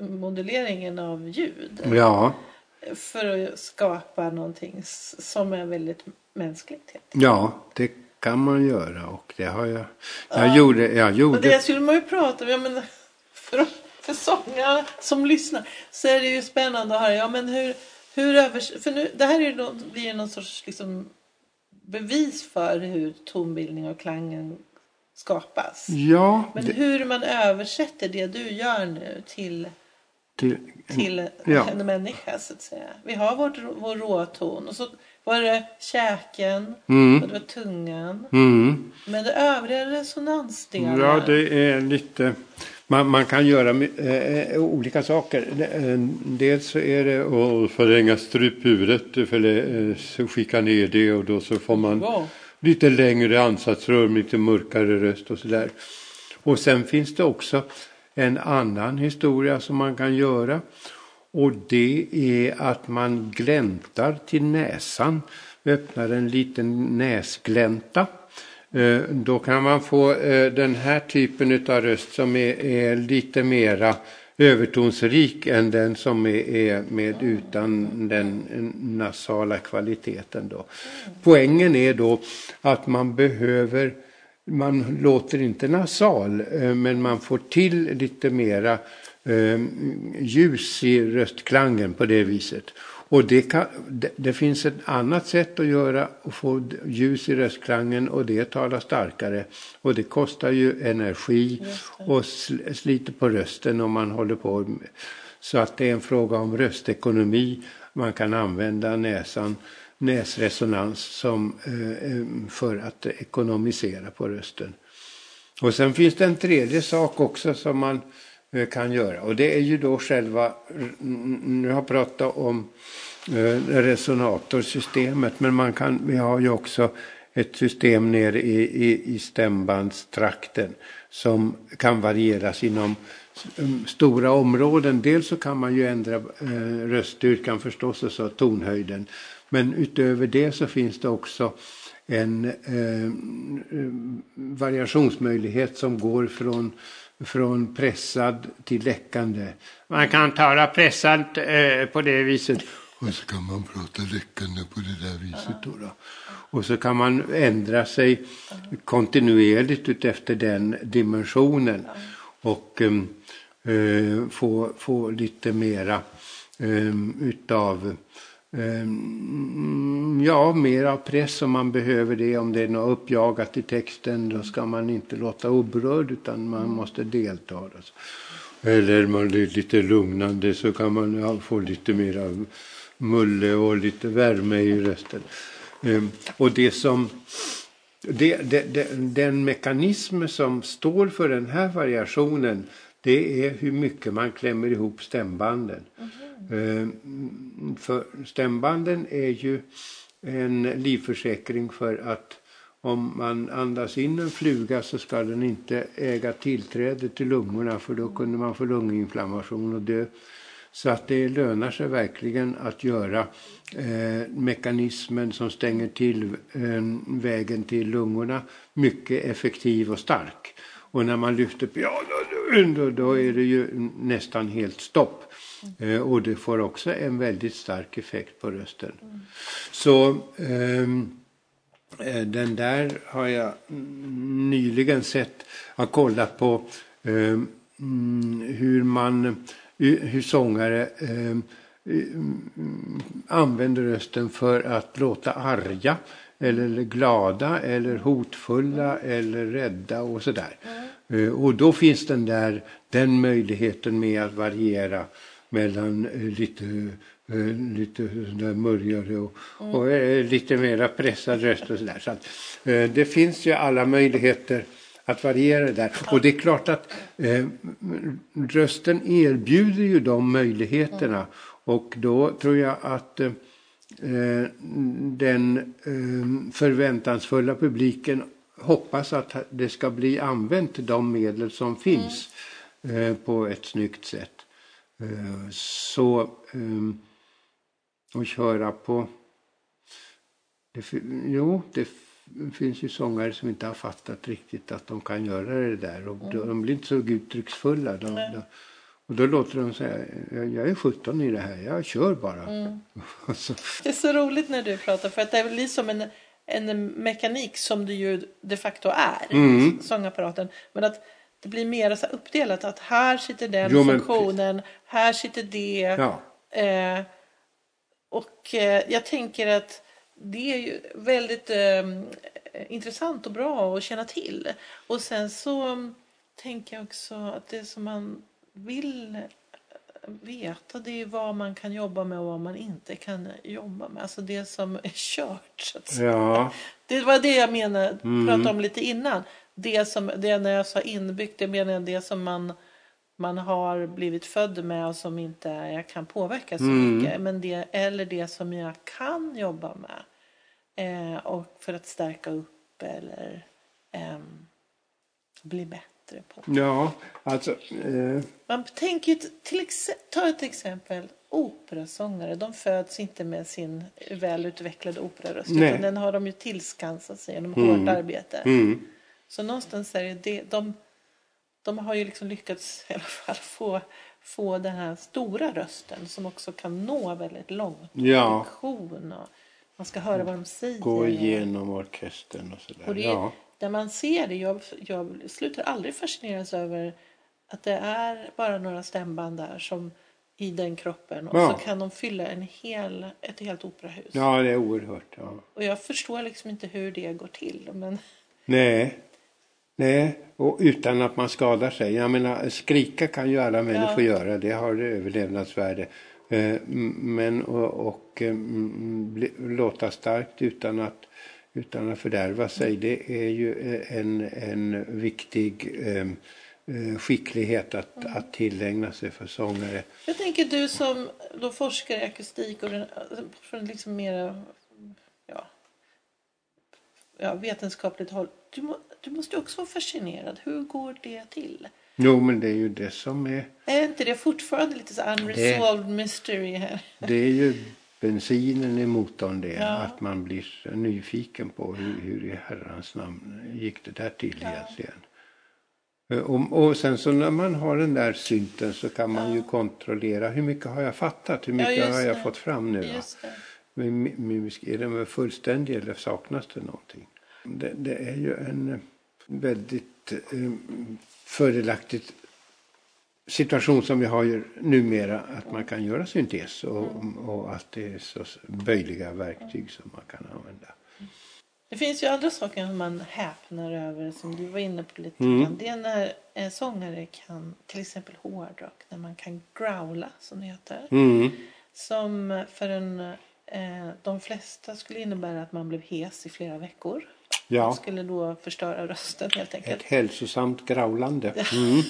moduleringen av ljud. Ja. För att skapa någonting som är väldigt mänskligt. Ja, det kan man göra och det har jag. Jag ja. gjorde. Jag gjorde. Och det skulle man ju prata om. Ja, men för för sångarna som lyssnar så är det ju spännande att höra. Ja, men hur, hur övers för nu, det här är ju blir någon sorts liksom bevis för hur tonbildning och klangen skapas. Ja, Men det, hur man översätter det du gör nu till, till, till Ja. en människa så att säga. Vi har vårt, vår råton och så var det käken och det var tungan. mm. Men det övriga resonansdelar. Ja, det är lite... Man, man kan göra eh, olika saker. Eh, Dels så är det att förlänga struphuvudet, för så skicka ner det och då så får man Ja. lite längre ansatsrör, lite mörkare röst och sådär. Och sen finns det också en annan historia som man kan göra. Och det är att man gläntar till näsan, öppnar en liten näsglänta. Eh, då kan man få eh, den här typen av röst som är, är lite mera övertonsrik än den som är, med utan den nasala kvaliteten. Då. Poängen är då att man behöver, man låter inte nasal, eh, men man får till lite mera eh, ljus i röstklangen på det viset. Och det, kan, det, det finns ett annat sätt att göra och få ljus i röstklangen och det är att tala starkare. Och det kostar ju energi och sl- sliter på rösten om man håller på. med- Så att det är en fråga om röstekonomi. Man kan använda näsan, näsresonans som, eh, eh, för att ekonomisera på rösten. Och sen finns det en tredje sak också som man Eh, kan göra. Och det är ju då själva, nu har jag pratat om eh, resonatorsystemet, men man kan, vi har ju också ett system nere i, i, i stämbandstrakten som kan varieras inom mm, stora områden. Dels så kan man ju ändra eh, röststyrkan förstås och så tonhöjden. Men utöver det så finns det också en eh, mm, variationsmöjlighet som går från, från pressad till läckande. Man kan tala pressad eh, på det viset. Och så kan man prata läckande på det där viset. Då, då. Och så kan man ändra sig kontinuerligt utefter den dimensionen. Och eh, eh få, få lite mera eh, utav Ja, mera press om man behöver det. Om det är något uppjagat i texten då ska man inte låta oberörd utan man måste delta. då. Eller man är lite lugnande så kan man få lite mera mulle och lite värme i rösten. Ehm, Och det som det, det, det, den mekanism som står för den här variationen det är hur mycket man klämmer ihop stämbanden. Eh, Eh, för stämbanden är ju en livförsäkring för att om man andas in en fluga så ska den inte äga tillträde till lungorna för då kunde man få lunginflammation och dö. Så att det lönar sig verkligen att göra eh, mekanismen som stänger till eh, vägen till lungorna mycket effektiv och stark. Och när man lyfter pianon då, då är det ju nästan helt stopp. Eh, och det får också en väldigt stark effekt på rösten. Så ehm, eh, den där har jag mm, nyligen sett, har kollat på eh, mm, hur man, hur sångare eh, mm, använder rösten för att låta arga eller glada eller hotfulla eller rädda och sådär. Eh, Och då finns den där, den möjligheten med att variera mellan eh, lite, eh, lite där mörjare och, och eh, lite mera pressad röst och sådär. Så att, det finns ju alla möjligheter att variera det där. Och det är klart att eh, rösten erbjuder ju de möjligheterna. Och då tror jag att eh, den eh, förväntansfulla publiken hoppas att det ska bli använt de medel som finns eh, på ett snyggt sätt. Eh, så eh, att köra på det, jo, det finns ju sångare som inte har fattat riktigt att de kan göra det där. Och de, de blir inte så uttrycksfulla. De, de, och då låter de säga, jag, är 17 i det här, jag kör bara. Så, Det är så roligt när du pratar för att det blir som en, en mekanik som det ju de facto är, Mm. sångapparaten. Men att det blir mer så uppdelat att här sitter den Jo, men- funktionen, här sitter det. ja. Eh, och eh, jag tänker att det är ju väldigt eh, intressant och bra att känna till. Och sen så mm, tänker jag också att det som man vill eh, veta det är vad man kan jobba med och vad man inte kan jobba med. Alltså det som är kört. Så att säga. Ja, Det var det jag menade, pratade om lite innan. Det som, det när jag sa inbyggt, det menar jag det som man, man har blivit född med och som inte jag kan påverka så mycket. Men det, eller det som jag kan jobba med. Eh, och för att stärka upp eller ehm, bli bättre på. ja alltså. Eh, Man tänker till ta ett exempel. Operasångare, de föds inte med sin välutvecklade operaröst. Nej. Utan den har de ju tillskansat sig genom hårt arbete. mm, Så någonstans är det, det de, de har ju liksom lyckats i alla fall få, få den här stora rösten som också kan nå väldigt långt. Ja. Och man ska höra vad de säger. gå igenom orkestern och sådär. Och det, Ja. Där man ser det, jag, jag slutar aldrig fascineras över att det är bara några stämband där som i den kroppen och Ja. så kan de fylla en hel, ett helt operahus. ja, det är oerhört. Ja. Och jag förstår liksom inte hur det går till. Men Nej. Nej, och utan att man skadar sig. Jag menar, skrika kan ju alla människor göra. Det har överlevnadsvärde. Eh, Men och, och eh, mm, låta starkt utan att, utan att fördärva sig. Det är ju eh, en, en viktig skicklighet att, att tillägna sig för sångare. jag tänker du som då forskar i akustik och den, från liksom mera ja, ja, vetenskapligt håll. Du, må, du måste också vara fascinerad. Hur går det till? Jo, men det är ju det som är Är inte det fortfarande lite så unresolved mystery här? Det är ju bensinen i motorn det. Ja. Att man blir nyfiken på hur, hur i herrans namn gick det där till egentligen. Eh, Och, och sen så när man har den där synten så kan man ju kontrollera hur mycket har jag fattat? Hur mycket just har jag det. fått fram nu? Just det. Men är den fullständig eller saknas det någonting? Det, det är ju en eh, väldigt eh, fördelaktigt situation som vi har numera att man kan göra syntes och, och att det är så böjliga verktyg som man kan använda. Det finns ju andra saker som man häpnar över som du var inne på lite Mm. grann. Det är när en sångare kan, till exempel hårdrock, när man kan growla som det heter. Mm. Som för en, eh, de flesta skulle innebära att man blev hes i flera veckor. Ja. Man skulle då förstöra rösten helt enkelt. Ett hälsosamt graulande. Mm.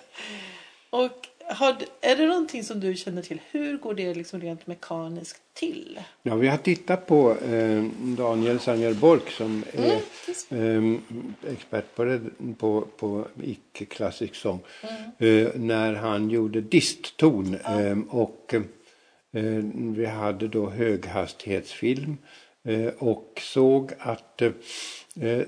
Och har, är det någonting som du känner till? Hur går det liksom rent mekaniskt till? Ja, vi har tittat på eh, Daniel Sanger-Bork som är eh, expert på, det, på, på icke-klassisk sång. Eh, när han gjorde distton. Eh, och eh, vi hade då höghastighetsfilm. Eh, och såg att eh,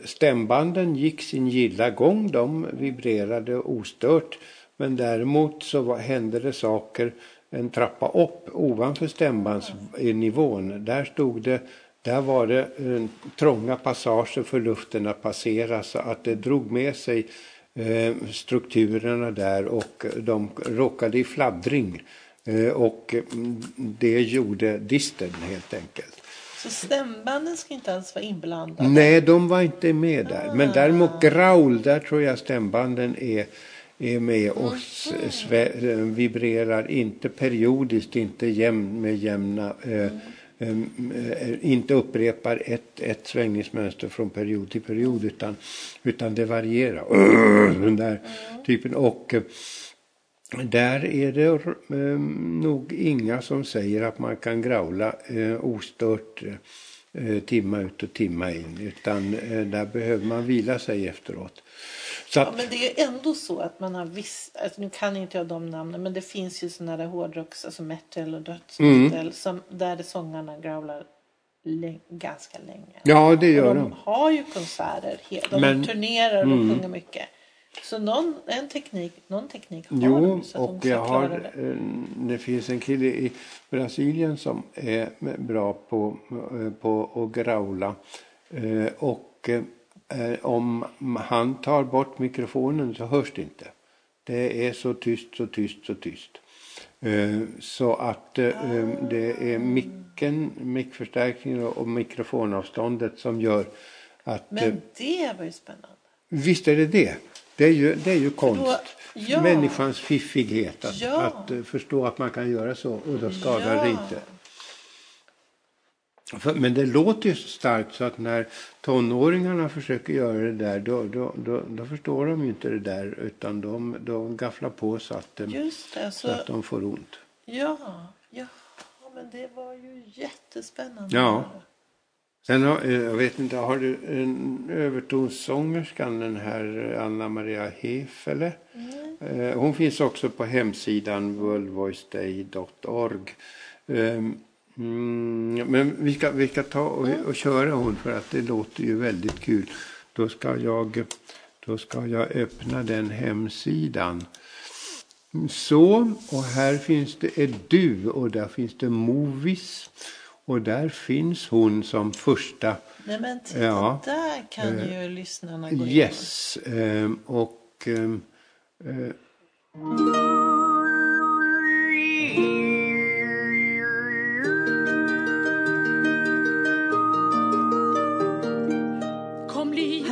stämbanden gick sin gilla gång. De vibrerade ostört. Men däremot så hände det saker en trappa upp ovanför stämbandsnivån. Där stod det, där var det eh, trånga passager för luften att passera så att det drog med sig eh, strukturerna där och de råkade i fladdring. Eh, och mm, det gjorde disten helt enkelt. Så stämbanden ska inte alls vara inblandade? Nej, de var inte med där. Men däremot growl, där tror jag stämbanden är, är med och eh, vibrerar inte periodiskt, inte jämn, med jämna eh, em, eh, inte upprepar ett, ett svängningsmönster från period till period utan, utan det varierar. Den där typen. Och eh, där är det eh, nog inga som säger att man kan graula eh, ostört eh, timma ut och timma in. Utan eh, där behöver man vila sig efteråt. Så Ja, att, men det är ändå så att man har viss, alltså nu kan inte jag de namnen, men det finns ju sådana där hårdrocks, alltså metal och dödsmetal, som, där sångarna growlar lä- ganska länge. ja, det gör och de de. har ju konserter, de Men- turnerar och de sjunger mycket. Så någon, en teknik, någon teknik har Jo, de så att och jag har, det. eh, det finns en kille i Brasilien som är bra på, eh, på att graula. Eh, Och om han tar bort mikrofonen så hörs det inte. Det är så tyst, så tyst, så tyst. Så att det är micken, mickförstärkningen och mikrofonavståndet som gör Att, Men det var ju spännande. Visst är det det. Det är ju, det är ju konst. då- ja. Människans fiffighet. Att, Ja. att eh, förstå att man kan göra så och då skadar Ja. det inte. För, men det låter ju så starkt så att när tonåringarna försöker göra det där då, då, då, då förstår de ju inte det där utan de, de gafflar på så att, Just det. så Så, att de får ont. ja, ja, men det var ju jättespännande. Ja. Sen har, eh, jag vet inte, har du en övertonssångerskan den här eh, Anna Maria Hefele? Eh, Hon finns också på hemsidan worldvoiceday.org. Ehm, Mm, men vi ska, vi ska ta och, och köra hon för att det låter ju väldigt kul. Då ska jag, då ska jag öppna den hemsidan. Så, och här finns det Edu och där finns det Movies. Och där finns hon som första Nej men titta, Ja. där kan ju lyssnarna gå in. Yes. ehm, och ehm, eh,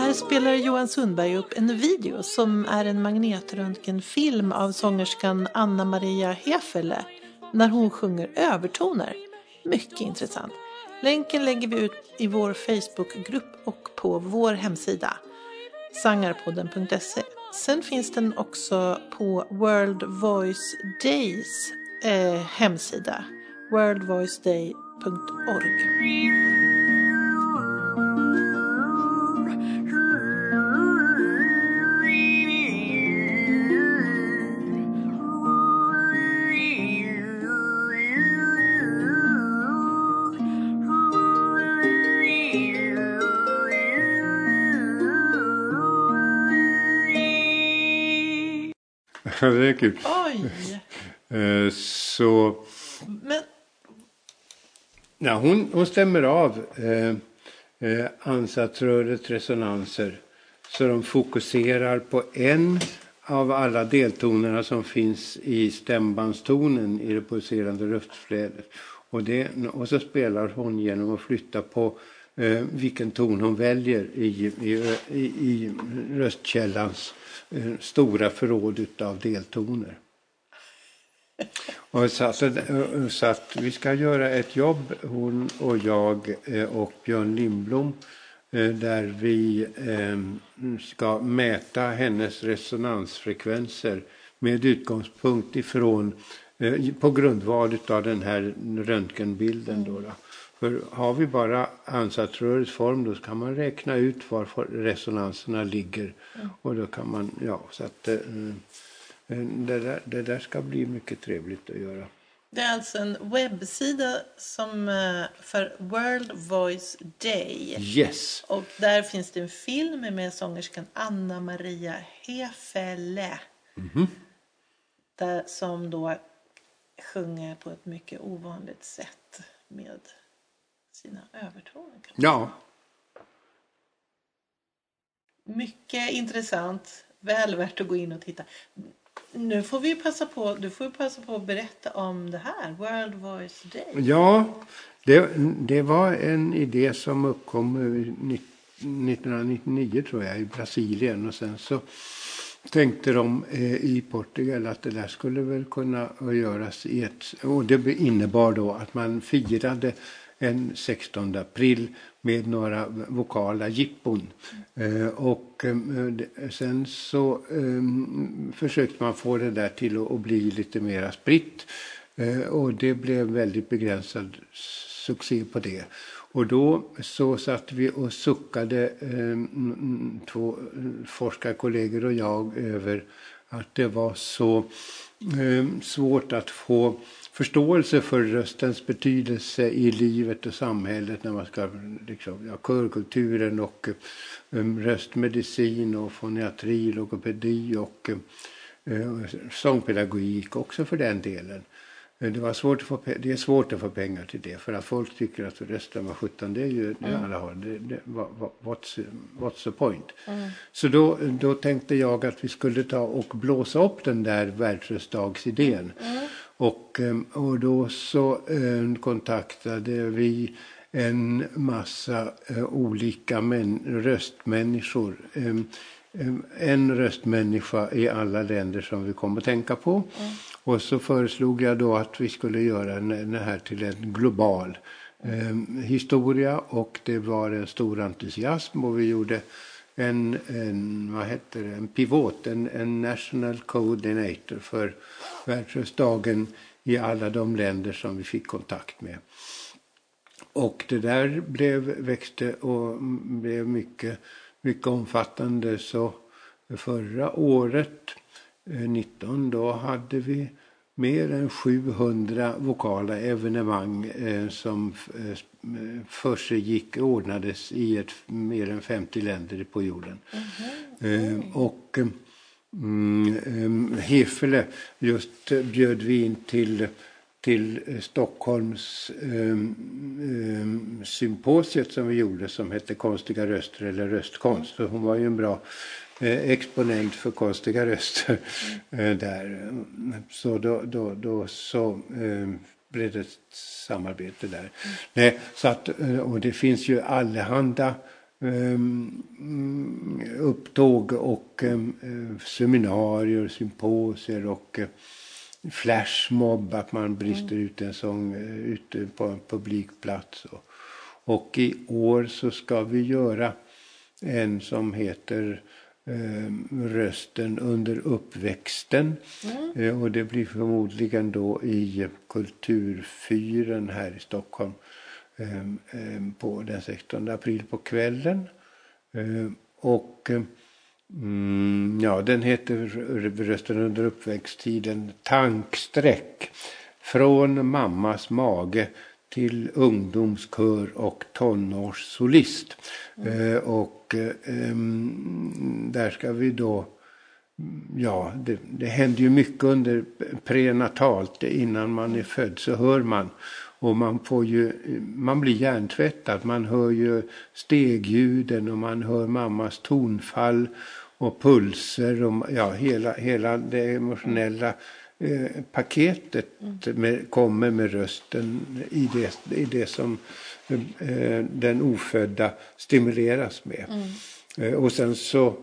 Här spelar Johan Sundberg upp en video som är en magnetröntgenfilm av sångerskan Anna Maria Hefele när hon sjunger övertoner. Mycket intressant. Länken lägger vi ut i vår Facebookgrupp och på vår hemsida sangarpodden.se. Sen finns den också på World Voice Days eh, hemsida worldvoiceday.org. det är kul. Oj! Eh, så Men ja, hon, hon stämmer av eh, eh, ansatsrörets resonanser så de fokuserar på en av alla deltonerna som finns i stämbandstonen i det pulserande röstflödet. Och, det, och så spelar hon genom att flytta på eh, vilken ton hon väljer i, i, i, i röstkällans eh, stora förråd av deltoner. Och så, att, eh, så att vi ska göra ett jobb, hon och jag eh, och Björn Lindblom, eh, där vi ska mäta hennes resonansfrekvenser med utgångspunkt ifrån på grundval av den här röntgenbilden. Då, då. För har vi bara ansatsrörets form då kan man räkna ut var resonanserna ligger. Och då kan man, ja, så att eh, det där, det där ska bli mycket trevligt att göra. det är alltså en webbsida som eh, för World Voice Day. Yes. Och där finns det en film med sångerskan Anna Maria Hefele. Där, som då sjunger på ett mycket ovanligt sätt med sina övertoner. Ja, Mycket intressant. Väl värt att gå in och titta. Nu får vi passa på, du får passa på att berätta om det här, World Voice Day. ja det, det var en idé som uppkom eh, ni- 1999 tror jag i Brasilien och sen så tänkte de eh, i Portugal att det där skulle väl kunna göras i ett och det innebar då att man firade en 16 april med några vokala jippon. Eh, och eh, sen så eh, försökte man få det där till att, bli lite mera spritt. Och det blev väldigt begränsad succé på det. Och då så satt vi och suckade, två forskarkollegor och jag, över att det var så svårt att få förståelse för röstens betydelse i livet och samhället när man ska, liksom, ja, körkulturen och eh, röstmedicin och foniatri, logopedi och eh, sångpedagogik också för den delen. Eh, Det, var svårt att få, det är svårt att få pengar till det för att folk tycker att rösten var 17 det är ju det alla har. Det, det, what's, what's the point? Så då, då tänkte jag att vi skulle ta och blåsa upp den där världsröstdagsidén. Och, eh, och då så eh, kontaktade vi en massa eh, olika män, röstmänniskor. Eh, en röstmänniska i alla länder som vi kom att tänka på. Mm. Och så föreslog jag då att vi skulle göra den här till en global eh, historia och det var en stor entusiasm och vi gjorde en, en, vad heter det, en pivot, en, en national coordinator för världsröstdagen i alla de länder som vi fick kontakt med. Och det där blev, växte och blev mycket, mycket omfattande. Så förra året, eh, 19, då hade vi mer än 700 vokala evenemang eh, som eh, för sig gick ordnades i ett, mer än 50 länder på jorden. Mm. Eh, och mm, eh, Hefele just bjöd vi in till till Stockholms eh, eh, symposiet som vi gjorde som hette Konstiga röster eller röstkonst. Så hon var ju en bra eh, exponent för konstiga röster eh, där. Så då, då, då så eh, blev det ett samarbete där. Mm. Nej, så att, eh, och det finns ju allehanda um, upptåg och um, seminarier, symposier och uh, flashmob, att man brister mm. ut en sång ute på en publikplats. Och, och i år så ska vi göra en som heter eh, Rösten under uppväxten. Mm. Eh, och det blir förmodligen då i Kulturfyren här i Stockholm eh, eh på den 16 april på kvällen. Och Mm, ja, den heter Rösten under uppväxttiden Tanksträck. Från mammas mage till ungdomskör och tonårssolist. Mm. Eh, och eh, där ska vi då Ja, det, det händer ju mycket under prenatalt. Innan man är född så hör man. Och man, får ju, man blir hjärntvättad. Man hör ju stegljuden och man hör mammas tonfall och pulser och ja, hela, hela det emotionella eh, paketet med, kommer med rösten i det, i det som eh, den ofödda stimuleras med. Mm. Eh, och sen så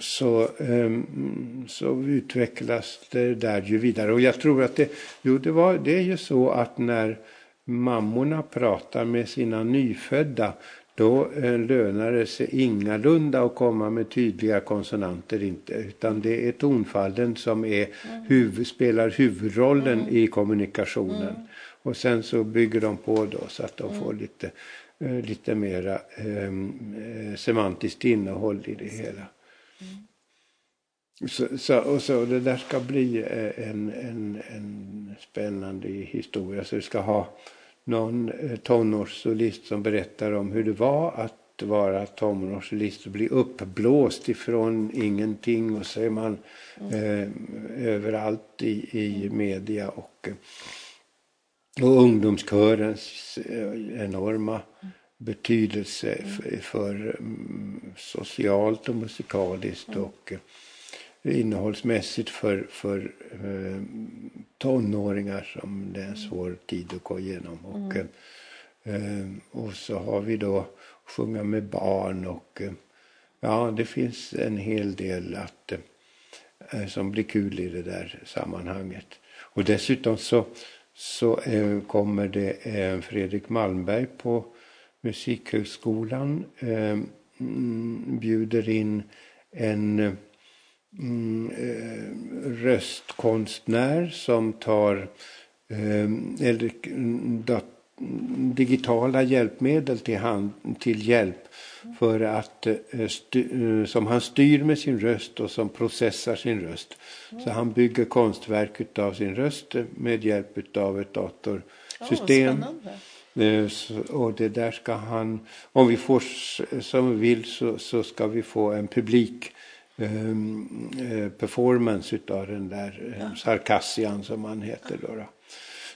så, um, så utvecklas det där ju vidare. Och jag tror att det, jo, det, var, det är ju så att när mammorna pratar med sina nyfödda då eh, lönar det sig ingalunda att komma med tydliga konsonanter inte, utan det är tonfallen som är mm. huvud, spelar huvudrollen mm. i kommunikationen. Mm. Och sen så bygger de på då så att de mm. får lite, eh, lite mera ehm, eh, semantiskt innehåll i det hela. Mm. Så, så, och så det där ska bli eh, en, en, en spännande historia. Så det ska ha någon eh, tonårssolist som berättar om hur det var att vara tonårssolist och bli uppblåst ifrån ingenting och så är man mm. eh, överallt i, i media och, eh, och ungdomskörens eh, enorma betydelse för, för socialt och musikaliskt mm. och innehållsmässigt för, för eh, tonåringar som det är en svår tid att gå igenom. Och, mm. eh, och så har vi då sjunga med barn och eh, ja, det finns en hel del att, eh, som blir kul i det där sammanhanget. Och dessutom så, så eh, kommer det eh, Fredrik Malmberg på Musikhögskolan mm, bjuder in en mm, eh, röstkonstnär som tar eh, eller, dat, digitala hjälpmedel till, hand, till hjälp för att eh, styr, eh, som han styr med sin röst och som processar sin röst. Så han bygger konstverk av sin röst med hjälp av ett datorsystem. Oh, och det där ska han, om vi får som vi vill så, så ska vi få en publik Ehm, eh, performance utav den där ja. Sarkassian som han heter. Då, då.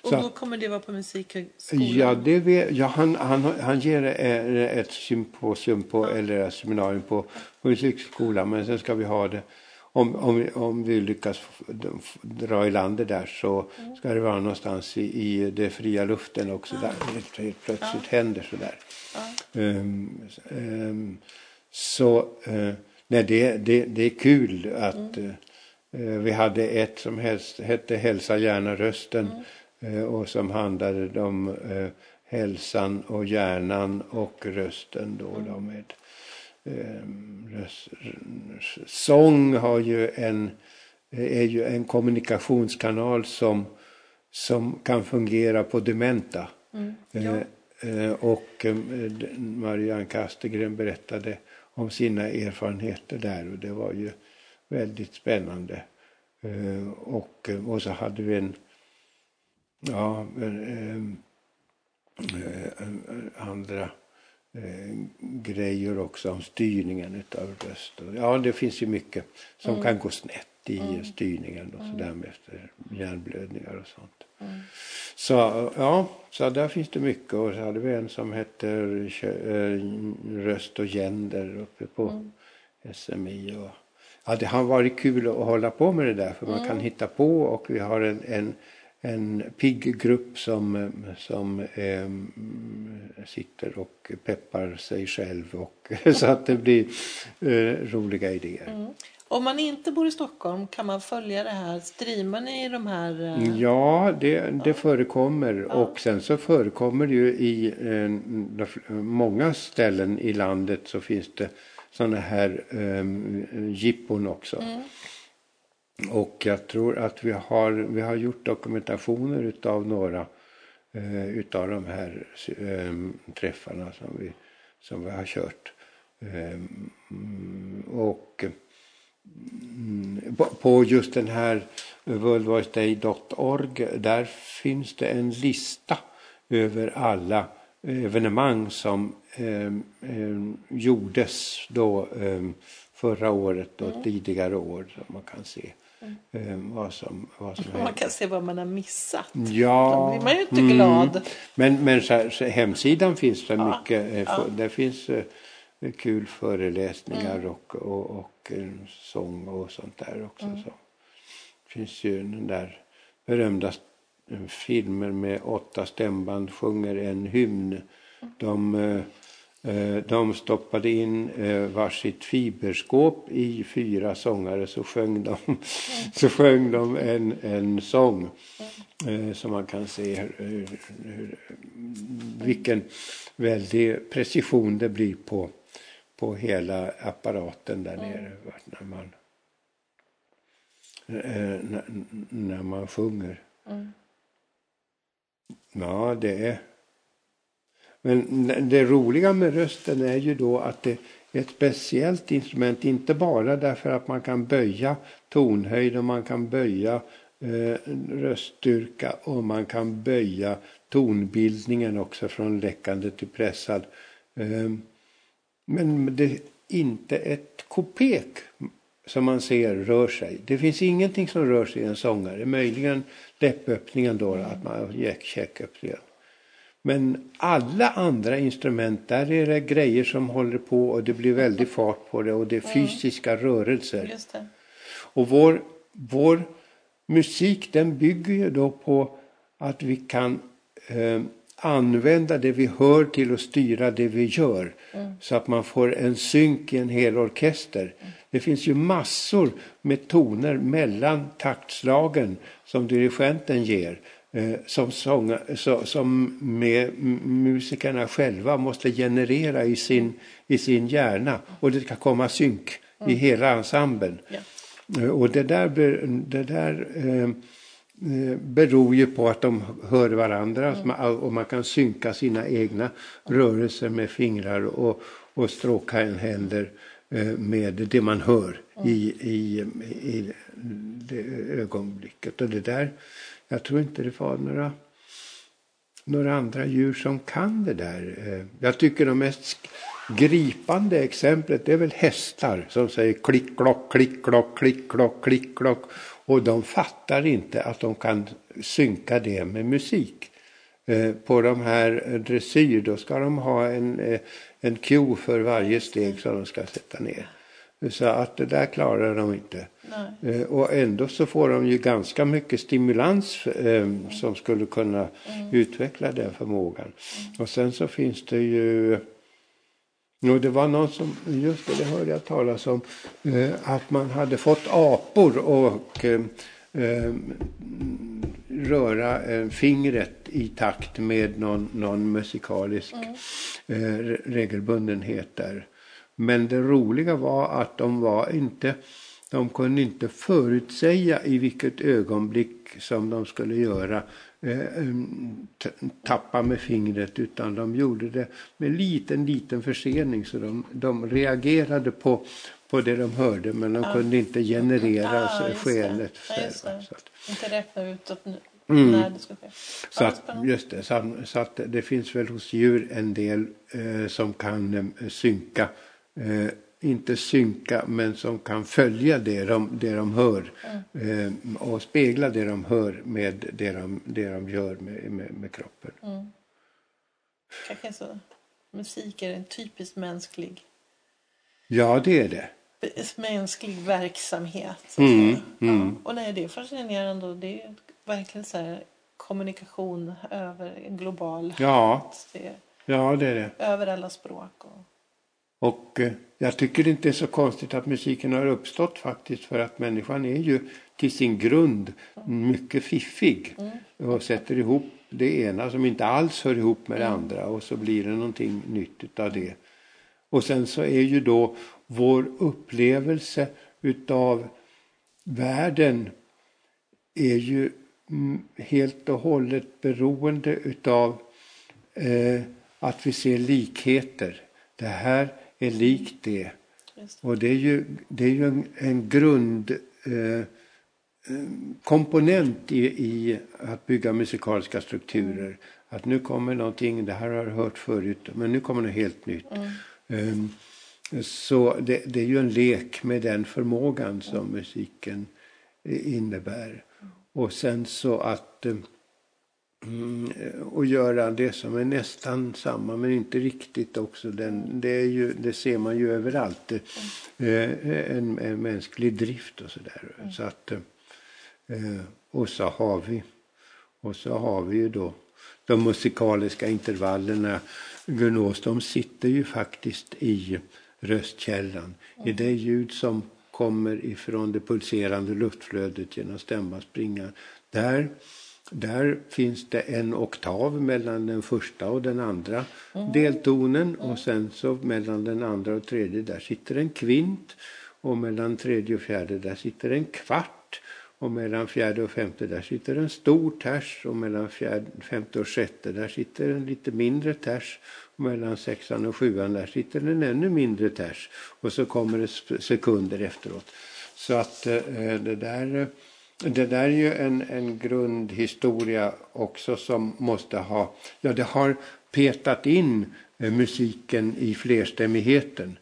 Och då kommer det vara på Musikhögskolan? Ja, det vet, ja han, han, han ger ett symposium på, eller ett seminarium på, på Musikhögskolan men sen ska vi ha det om, om, om vi lyckas dra i land det där så Mm. ska det vara någonstans i, i det fria luften också där det helt plötsligt händer sådär. Um, um, så uh, nej, det, det, det är kul att uh, vi hade ett som helst, hette Hälsa gärna rösten uh, och som handlade om uh, hälsan och hjärnan och rösten då, då med um, röst, sång har ju en, är ju en kommunikationskanal som, som kan fungera på dementa. ja. Eh, eh, och eh, Marianne Kastegren berättade om sina erfarenheter där och det var ju väldigt spännande. Eh, och, och så hade vi en, ja, eh, eh, andra eh, grejer också om styrningen utav rösten. Ja, det finns ju mycket som kan gå snett i styrningen och sådär med efter hjärnblödningar och sånt. Så ja, så där finns det mycket och så hade vi en som heter eh, Röst och gender uppe på SMI. Och, ja, det har varit kul att hålla på med det där för man kan hitta på och vi har en, en, en pigg grupp som, som eh, sitter och peppar sig själv och så att det blir eh, roliga idéer. Om man inte bor i Stockholm kan man följa det här? Streamar ni de här? eh, Ja, det, det förekommer. Och sen så förekommer det ju i eh, många ställen i landet så finns det sådana här eh, jippon också. Och jag tror att vi har, vi har gjort dokumentationer utav några eh, utav de här eh, träffarna som vi, som vi har kört. Eh, mm, och Mm, på- på just den här worldwideday.org där finns det en lista över alla evenemang som eh, eh, gjordes då eh, förra året och tidigare år så man kan se eh, vad som, vad som Man kan se vad man har missat. Ja, Då blir man ju inte glad. Men, men så här, så hemsidan finns det mycket. eh, för- Där finns eh, kul föreläsningar Mm. och, och, och eh, sång och sånt där också. Mm. Så. Det finns ju den där berömda eh, filmer med åtta stämband sjunger en hymn. De, eh, de stoppade in varsitt fiberskåp i fyra sångare så sjöng de, så sjöng de en, en sång. Eh, så man kan se hur, hur, hur, vilken väldig precision det blir på, på hela apparaten där nere när man, eh, när, man sjunger. Ja, det är... Men det roliga med rösten är ju då att det är ett speciellt instrument, inte bara därför att man kan böja tonhöjd och man kan böja eh, röststyrka och man kan böja tonbildningen också från läckande till pressad. Eh, men det är inte ett kopek som man ser rör sig. Det finns ingenting som rör sig i en sångare. Möjligen läppöppningen då, att man har käköppningen. Men alla andra instrument, där är det grejer som håller på och det blir väldigt fart på det och det är fysiska rörelser. Just det. Och vår, vår musik den bygger ju då på att vi kan eh, använda det vi hör till att styra det vi gör. Så att man får en synk i en hel orkester. Det finns ju massor med toner mellan taktslagen som dirigenten ger. Eh, som, sång, så, som med musikerna själva måste generera i sin, i sin hjärna. Och det ska komma synk i hela ensemblen. Ja. Eh, Och det där, det där eh, beror ju på att de hör varandra man- och man kan synka sina egna rörelser med fingrar och, och stråka en händer eh, med det man hör i, i, i det ögonblicket. Och det där, jag tror inte det var några några andra djur som kan det där. Eh, Jag tycker de mest gripande exemplet det är väl hästar som säger klick klock, klick klock, klick klock, klick klock. Och de fattar inte att de kan synka det med musik. Eh, På de här eh, dressyr då ska de ha en, eh, en cue för varje steg som de ska sätta ner. Så att det där klarar de inte. Nej. Och ändå så får de ju ganska mycket stimulans som skulle kunna utveckla den förmågan. Och sen så finns det ju Jo, det var någon som, just det, det hörde jag talas om, eh, att man hade fått apor och eh, eh, röra eh, fingret i takt med någon, någon musikalisk eh, re- regelbundenhet där. Men det roliga var att de var inte, de kunde inte förutsäga i vilket ögonblick som de skulle göra eh, tappa med fingret utan de gjorde det med liten, liten försening så de, de reagerade på, på det de hörde men de kunde inte generera Ah, skenet Ja, själva. Inte räkna ut att nu, Mm. när det ska ske. så Ja, att, just det, så, så att det finns väl hos djur en del eh, som kan eh, synka, eh, inte synka men som kan följa det de, det de hör eh, och spegla det de hör med det de, det de gör med, med, med kroppen. Kanske så. Musik är en typiskt mänsklig, Ja, det är det. mänsklig verksamhet. Så Mm, säga. Ja. Och nej, det är fascinerande och det är verkligen så här kommunikation över en global Ja, det ja det är det. över alla språk. Och, Och eh, jag tycker det inte är så konstigt att musiken har uppstått faktiskt för att människan är ju till sin grund mycket fiffig och sätter ihop det ena som inte alls hör ihop med det andra och så blir det någonting nytt utav det. Och sen så är ju då vår upplevelse utav världen är ju mm, helt och hållet beroende utav eh, att vi ser likheter. Det här är likt det. Och det är ju, det är ju en, en grund eh, eh, i, i att bygga musikaliska strukturer. Att nu kommer någonting, det här har jag hört förut, men nu kommer något helt nytt. Ehm, så det, det är ju en lek med den förmågan som musiken eh, innebär. Och sen så att eh, Mm, och göra det som är nästan samma men inte riktigt också. Den, det, är ju, det ser man ju överallt. Eh, en, en mänsklig drift och sådär. Så att, eh, och så har vi och så har vi ju då de musikaliska intervallerna. Gunås, de sitter ju faktiskt i röstkällan. I det ljud som kommer ifrån det pulserande luftflödet genom stämmanspringan. Där där finns det en oktav mellan den första och den andra deltonen och sen så mellan den andra och tredje där sitter en kvint och mellan tredje och fjärde där sitter en kvart och mellan fjärde och femte där sitter en stor ters och mellan fjärde, femte och sjätte där sitter en lite mindre ters och mellan sexan och sjuan där sitter en ännu mindre ters och så kommer det sekunder efteråt. Så att eh, eh det där eh, det där är ju en, en grundhistoria också som måste ha, ja det har petat in eh, musiken i flerstämmigheten.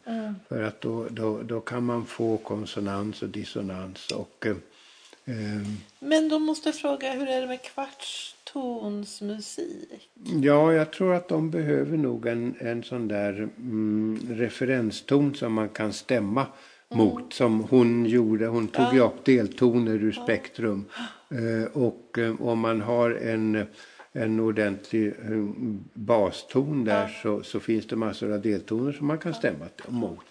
För att då, då, då kan man få konsonans och dissonans och eh, eh, Men då måste jag fråga, hur är det med kvartstonsmusik? Ja, jag tror att de behöver nog en, en sån där mm, referenston som man kan stämma mot. Som hon gjorde. Hon tog ju upp deltoner ur spektrum. Eh, och eh, om man har en, en ordentlig eh, baston där så, så finns det massor av deltoner som man kan stämma mot.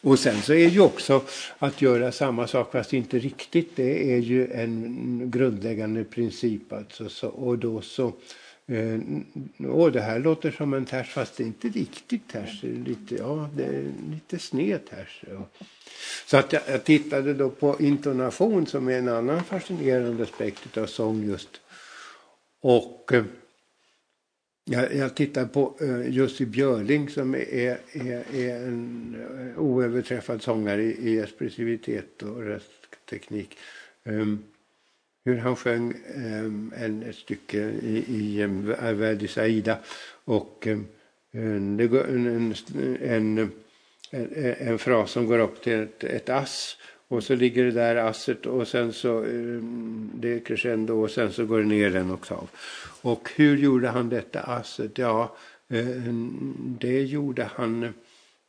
Och sen så är ju också att göra samma sak fast inte riktigt. Det är ju en grundläggande princip. Alltså, så, och då så Eh, åh, det här låter som en ters fast det är inte riktigt ters. Det är lite, ja, det är lite sned ters. Ja. Så att jag, jag tittade då på intonation som är en annan fascinerande aspekt av sång just. Och eh, jag, jag tittar på eh, Jussi Björling som är, är, är en eh, oöverträffad sångare i, i expressivitet och röstteknik. Um, hur han sjöng um, en, ett stycke i, i ehm, um, Verdis Aida. Och um, det går en, en, en, en, fras som går upp till ett, ett ass. Och så ligger det där asset och sen så, det är crescendo och sen så går det ner en oktav. Och hur gjorde han detta asset? Ja, det gjorde han,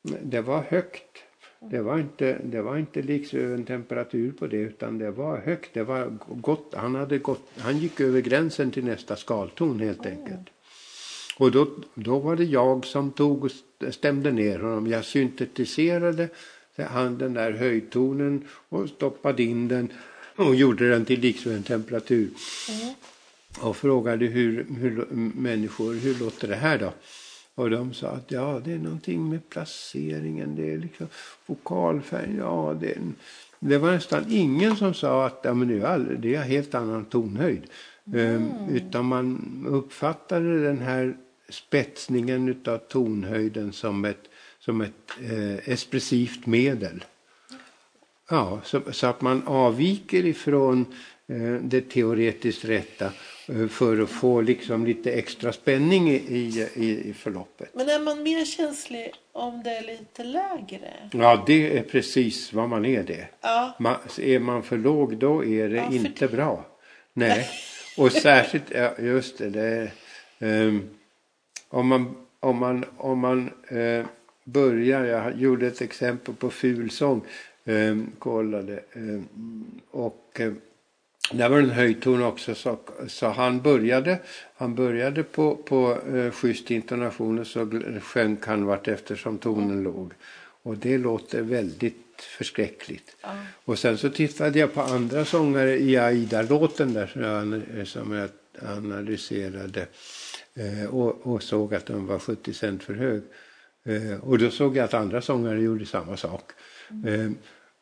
det var högt det var inte, det var inte liksom temperatur på det utan det var högt. Det var gott. Han, hade gått, han gick över gränsen till nästa skalton helt enkelt. Och då, då var det jag som tog och stämde ner honom. Jag syntetiserade han den där höjdtonen och stoppade in den och gjorde den till liksvarande temperatur. Mm. Och frågade hur, hur människor, hur låter det här då? Och de sa att ja, det är någonting med placeringen, det är liksom vokalfärg, ja, det, det var nästan ingen som sa att ja, men det, är all, det är helt annan tonhöjd. Mm. Um, utan man uppfattade den här spetsningen av tonhöjden som ett, som ett eh, expressivt medel. Ja, så, så, att man avviker ifrån eh, det teoretiskt rätta eh, för att få liksom lite extra spänning i, i, i förloppet. Men är man mer känslig om det är lite lägre? Ja, det är precis vad man är det. Ja. Man, är man för låg då är det ja, inte det... bra. Nej, och särskilt, ja, just det, um, om man, om man, om man uh, börjar, jag gjorde ett exempel på fulsång, eh, kollade. Eh, och eh, där var en höjdton också så, så han började, han började på, på eh, schysst intonation och så sjönk han vart eftersom tonen mm. låg. Och det låter väldigt förskräckligt. Mm. Och sen så tittade jag på andra sångare i Aida-låten där som jag, som jag analyserade eh, och, och, såg att den var 70 cent för hög. Eh, och då såg jag att andra sångare gjorde samma sak. Mm.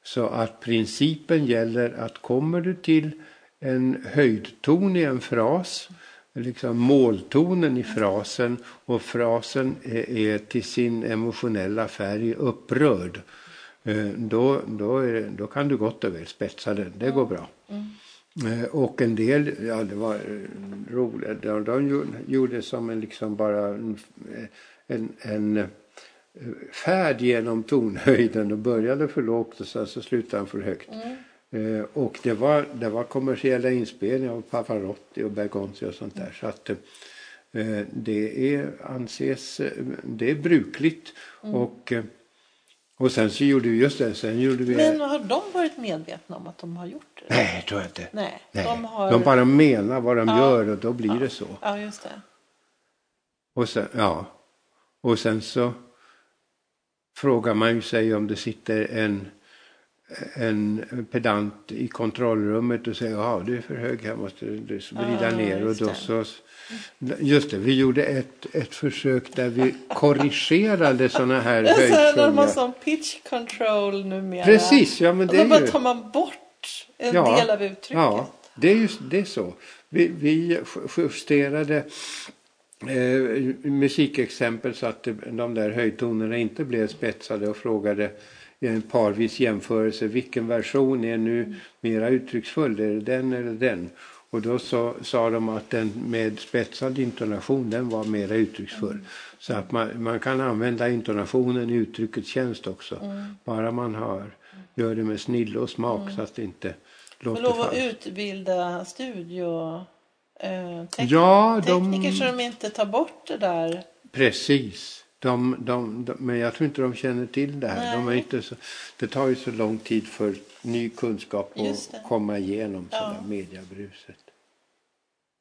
Så att principen gäller att kommer du till en höjdton i en fras, liksom måltonen i frasen och frasen är, till sin emotionella färg upprörd. Eh, då, då, är, då kan du gott och väl spetsa den, det går bra. Mm. Och en del, ja det var roligt, de, de gjorde som en liksom bara en, en färd genom tonhöjden och började för lågt och sen så slutade han för högt. Mm. Eh, och det var, det var kommersiella inspelningar av Pavarotti och Bergonzi och sånt där. Så att eh, det är, anses, det är brukligt. Mm. Och, eh, och sen så gjorde vi just det. Sen gjorde vi, Men har de varit medvetna om att de har gjort det? Nej, tror jag inte. Nej, Nej. De, har... de bara menar vad de ja. gör och då blir ja. det så. Ja, just det. Och sen, ja. Och sen så frågar man ju sig om det sitter en, en pedant i kontrollrummet och säger ja du är för hög här måste du vrida ner. Och då så, just det, vi gjorde ett, ett försök där vi korrigerade sådana här. När man som pitch control numera. Precis, ja men det och då är ju... tar man bort en ja, del av uttrycket. Ja, det är ju det är så. Vi, vi justerade eh, musikexempel så att de där höjdtonerna inte blev spetsade och frågade i en parvis jämförelse vilken version är nu mera uttrycksfull, är det den eller den? Och då så, sa de att den med spetsad intonation den var mera uttrycksfull. Mm. Så att man, man kan använda intonationen i uttryckets tjänst också. Mm. Bara man har, gör det med snille och smak mm. så att det inte låter falskt. lov att utbilda studio eh, tek ja, tekniker de... så de inte tar bort det där. Precis. De, de, de, men jag tror inte de känner till det här. De är inte så, det tar ju så lång tid för ny kunskap att komma igenom ja. mediabruset.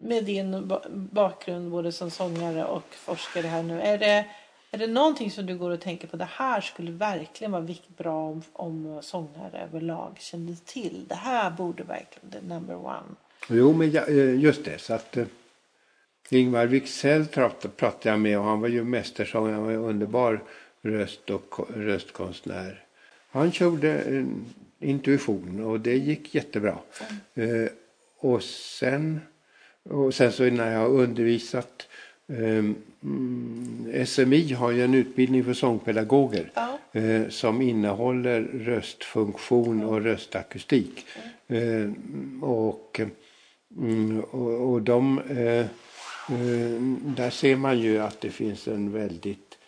Med din bakgrund både som sångare och forskare här nu. Är det, är det någonting som du går och tänker på? Det här skulle verkligen vara bra om, om sångare överlag kände till. Det här borde verkligen, det number one. Jo, men eh, just det. Så att, uh, Ingvar Wicksell pratade jag med och han var ju mästersångare. Han var en underbar röst och röstkonstnär. Han körde intuition och det gick jättebra. Mm. Och, sen, och sen så när jag har undervisat um, SMI har ju en utbildning för sångpedagoger ja. eh, som innehåller röstfunktion och röstakustik. Mm. Eh, och Mm, och, och de, eh, eh, där ser man ju att det finns en väldigt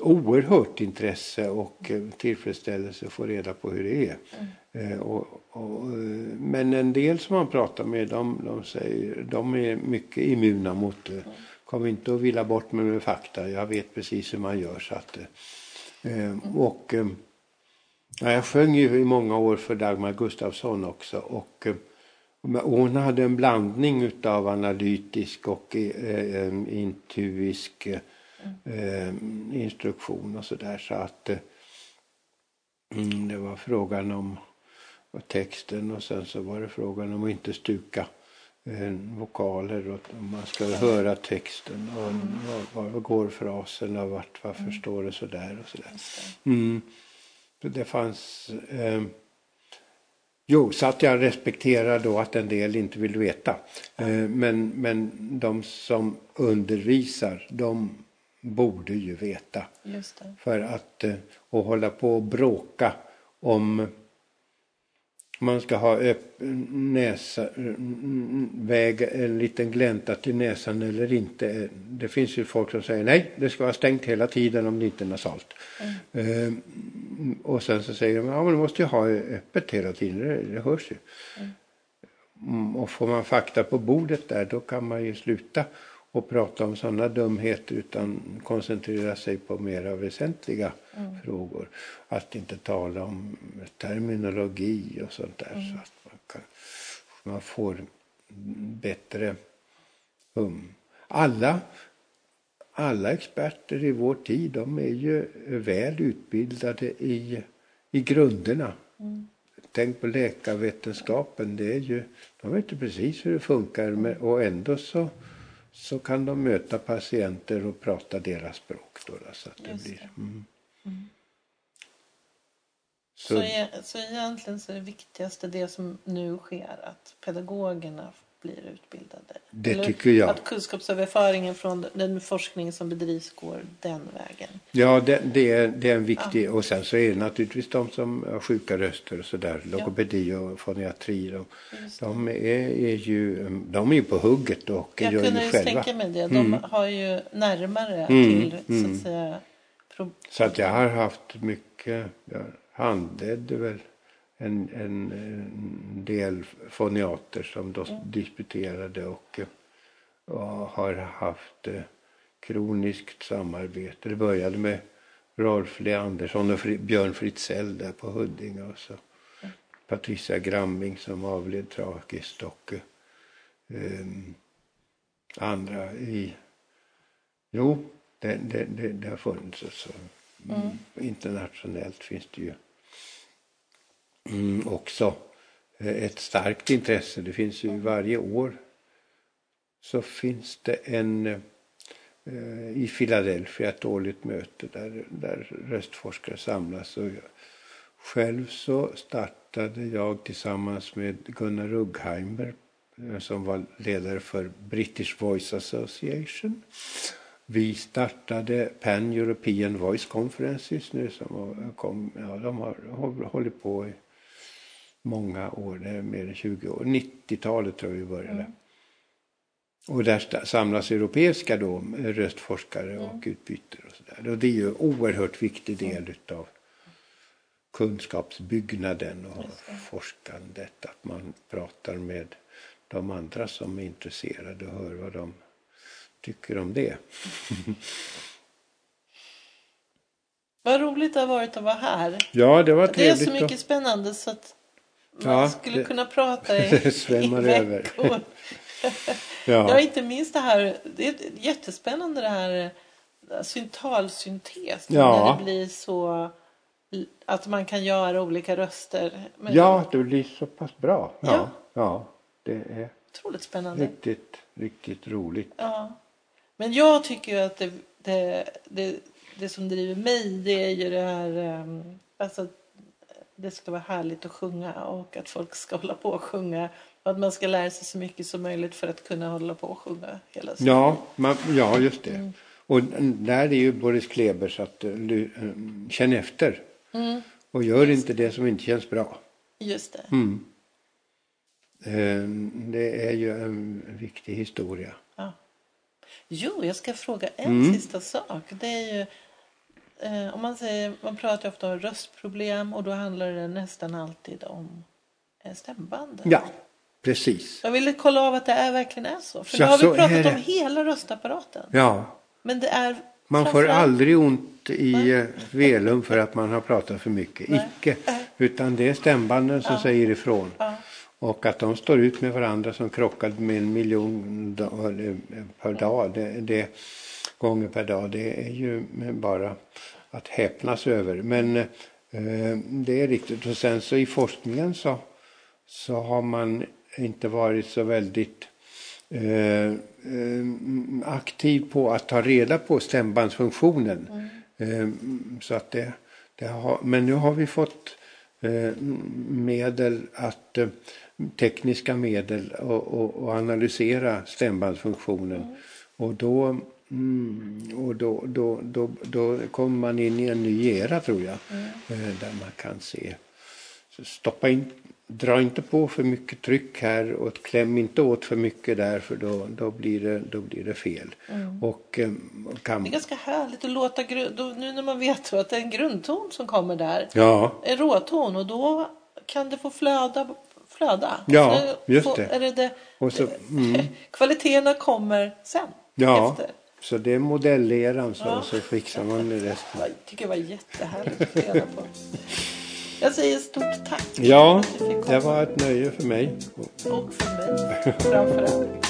oerhört intresse och eh, tillfredsställelse att få reda på hur det är. Mm. Eh, och, och, men en del som man pratar med de, de, säger, de är mycket immuna mot det. Kom inte och villa bort mig med fakta, jag vet precis hur man gör. Så att, och, Ja, jag sjöng ju i många år för Dagmar Gustafsson också. Och, hon hade en blandning utav analytisk och eh, intuisk eh, instruktion och sådär. Så att eh, mm, det var frågan om texten och sen så var det frågan om att inte stuka eh, vokaler och man ska höra texten och var, var går fraserna vart varför mm. står det sådär och sådär. Mm. Det fanns eh, Jo, så att jag respekterar då att en del inte vill veta. Eh, men, men de som undervisar, de borde ju veta. För att eh, och hålla på och bråka om man ska ha upp, näsa, väg, en liten glänta till näsan eller inte. Det finns ju folk som säger nej, det ska vara stängt hela tiden om det inte är nasalt. Mm. Uh, och sen så säger de, ja men du måste ju ha öppet hela tiden, det, det hörs ju. Mm. Och får man fakta på bordet där, då kan man ju sluta och prata om sådana dumheter utan koncentrera sig på mera väsentliga mm. frågor. Att inte tala om terminologi och sånt där mm. så att man, kan, man får bättre hum. Alla, alla experter i vår tid de är ju väl utbildade i, i grunderna. Mm. Tänk på läkarvetenskapen, det är ju, de vet ju precis hur det funkar och ändå så så kan de möta patienter och prata deras språk. Då, så att det blir, mm. Mm. Så, så, e så egentligen så är det viktigaste det som nu sker att pedagogerna blir utbildade? Det Eller tycker jag. Att kunskapsöverföringen från den forskning som bedrivs går den vägen? Ja, det, det är, det är en viktig. Ja. Och sen så är det naturligtvis de som har sjuka röster och sådär. Logopedi och foniatri. De, de, är, är ju de är ju på hugget och jag gör ju själva. Jag kunde tänka mig det. De mm. har ju närmare mm. till så att mm. säga. Så att jag har haft mycket. Jag handledde väl en, en, en del foniater som då mm. disputerade och, och, har haft eh, kroniskt samarbete. Det började med Rolf Leandersson och Björn Fritzell där på Huddinge och så mm. Patricia Gramming som avled tragiskt och eh, andra i... Jo, det, det, det, det har funnits. Alltså. Mm. Internationellt finns det ju också eh, ett starkt intresse. Det finns ju varje år så finns det en eh, i Philadelphia ett årligt möte där, där röstforskare samlas. Och själv så startade jag tillsammans med Gunnar Ruggheimer eh, som var ledare för British Voice Association. Vi startade Pan European Voice Conferences nu som kom, ja, de har, har hållit på i många år, det är mer än 20 år. 90-talet tror jag vi började. Mm. Och där samlas europeiska då, röstforskare mm. och utbyter och sådär. Och det är ju en oerhört viktig del mm. utav kunskapsbyggnaden och forskandet. Att man pratar med de andra som är intresserade och hör vad de tycker om det. Vad roligt det har varit att vara här. Ja, det var trevligt. Det är så mycket och... spännande så att man ja, skulle det, kunna prata i, i veckor. ja. ja, inte minst det här. Det är jättespännande det här syntalsyntes. Ja. När det blir så att man kan göra olika röster. Men ja, det blir så pass bra. Ja, ja. ja det är otroligt spännande. Riktigt, riktigt roligt. Ja. Men jag tycker ju att det, det, det, det som driver mig det är ju det här ehm, alltså det ska vara härligt att sjunga och att folk ska hålla på och sjunga. Och att man ska lära sig så mycket som möjligt för att kunna hålla på och sjunga hela tiden. Ja, man, ja just det. Mm. Och där är ju Boris Klebers att uh, känn efter. Mm. Och gör just inte det som inte känns bra. Just det. Mm. Uh, det är ju en viktig historia. Ja. Jo, jag ska fråga en mm. sista sak. Det är ju eh, om man, säger, man pratar ofta om röstproblem och då handlar det nästan alltid om eh, stämbanden. Ja, precis. Jag ville kolla av att det är, verkligen är så. För ja, nu har vi pratat om hela röstapparaten. Ja. Men det är Man får aldrig ont i eh, velum för att man har pratat för mycket. Icke. Utan det är stämbanden som säger ifrån. Ja. Och att de står ut med varandra som krockade med en miljon eh, per dag, det, det, gånger per dag, det är ju bara att häpnas över. Men eh, det är riktigt. Och sen så i forskningen så, så har man inte varit så väldigt eh, eh, aktiv på att ta reda på stämbandsfunktionen. Eh, så att det, det har, men nu har vi fått eh, medel att eh, tekniska medel och, och, och analysera stämbandsfunktionen. Och då Mm, och då, då, då, då kommer man in i en ny era tror jag. Eh, där man kan se. Så stoppa in, dra inte på för mycket tryck här och kläm inte åt för mycket där för då, då, blir, det, då blir det fel. Eh, och kan, Det är ganska härligt att låta nu när man vet att det är en grundton som kommer där. ja, En råton och då kan det få flöda. flöda. Ja, Så just det. Är det, det och så, mm, Kvaliteterna kommer sen. ja, Efter. Så det är modelleran så, Ja. så fixar man resten. Jag tycker det var jättehärligt att reda på. Jag säger stort tack. Ja, det var ett nöje för mig. Och för mig framförallt.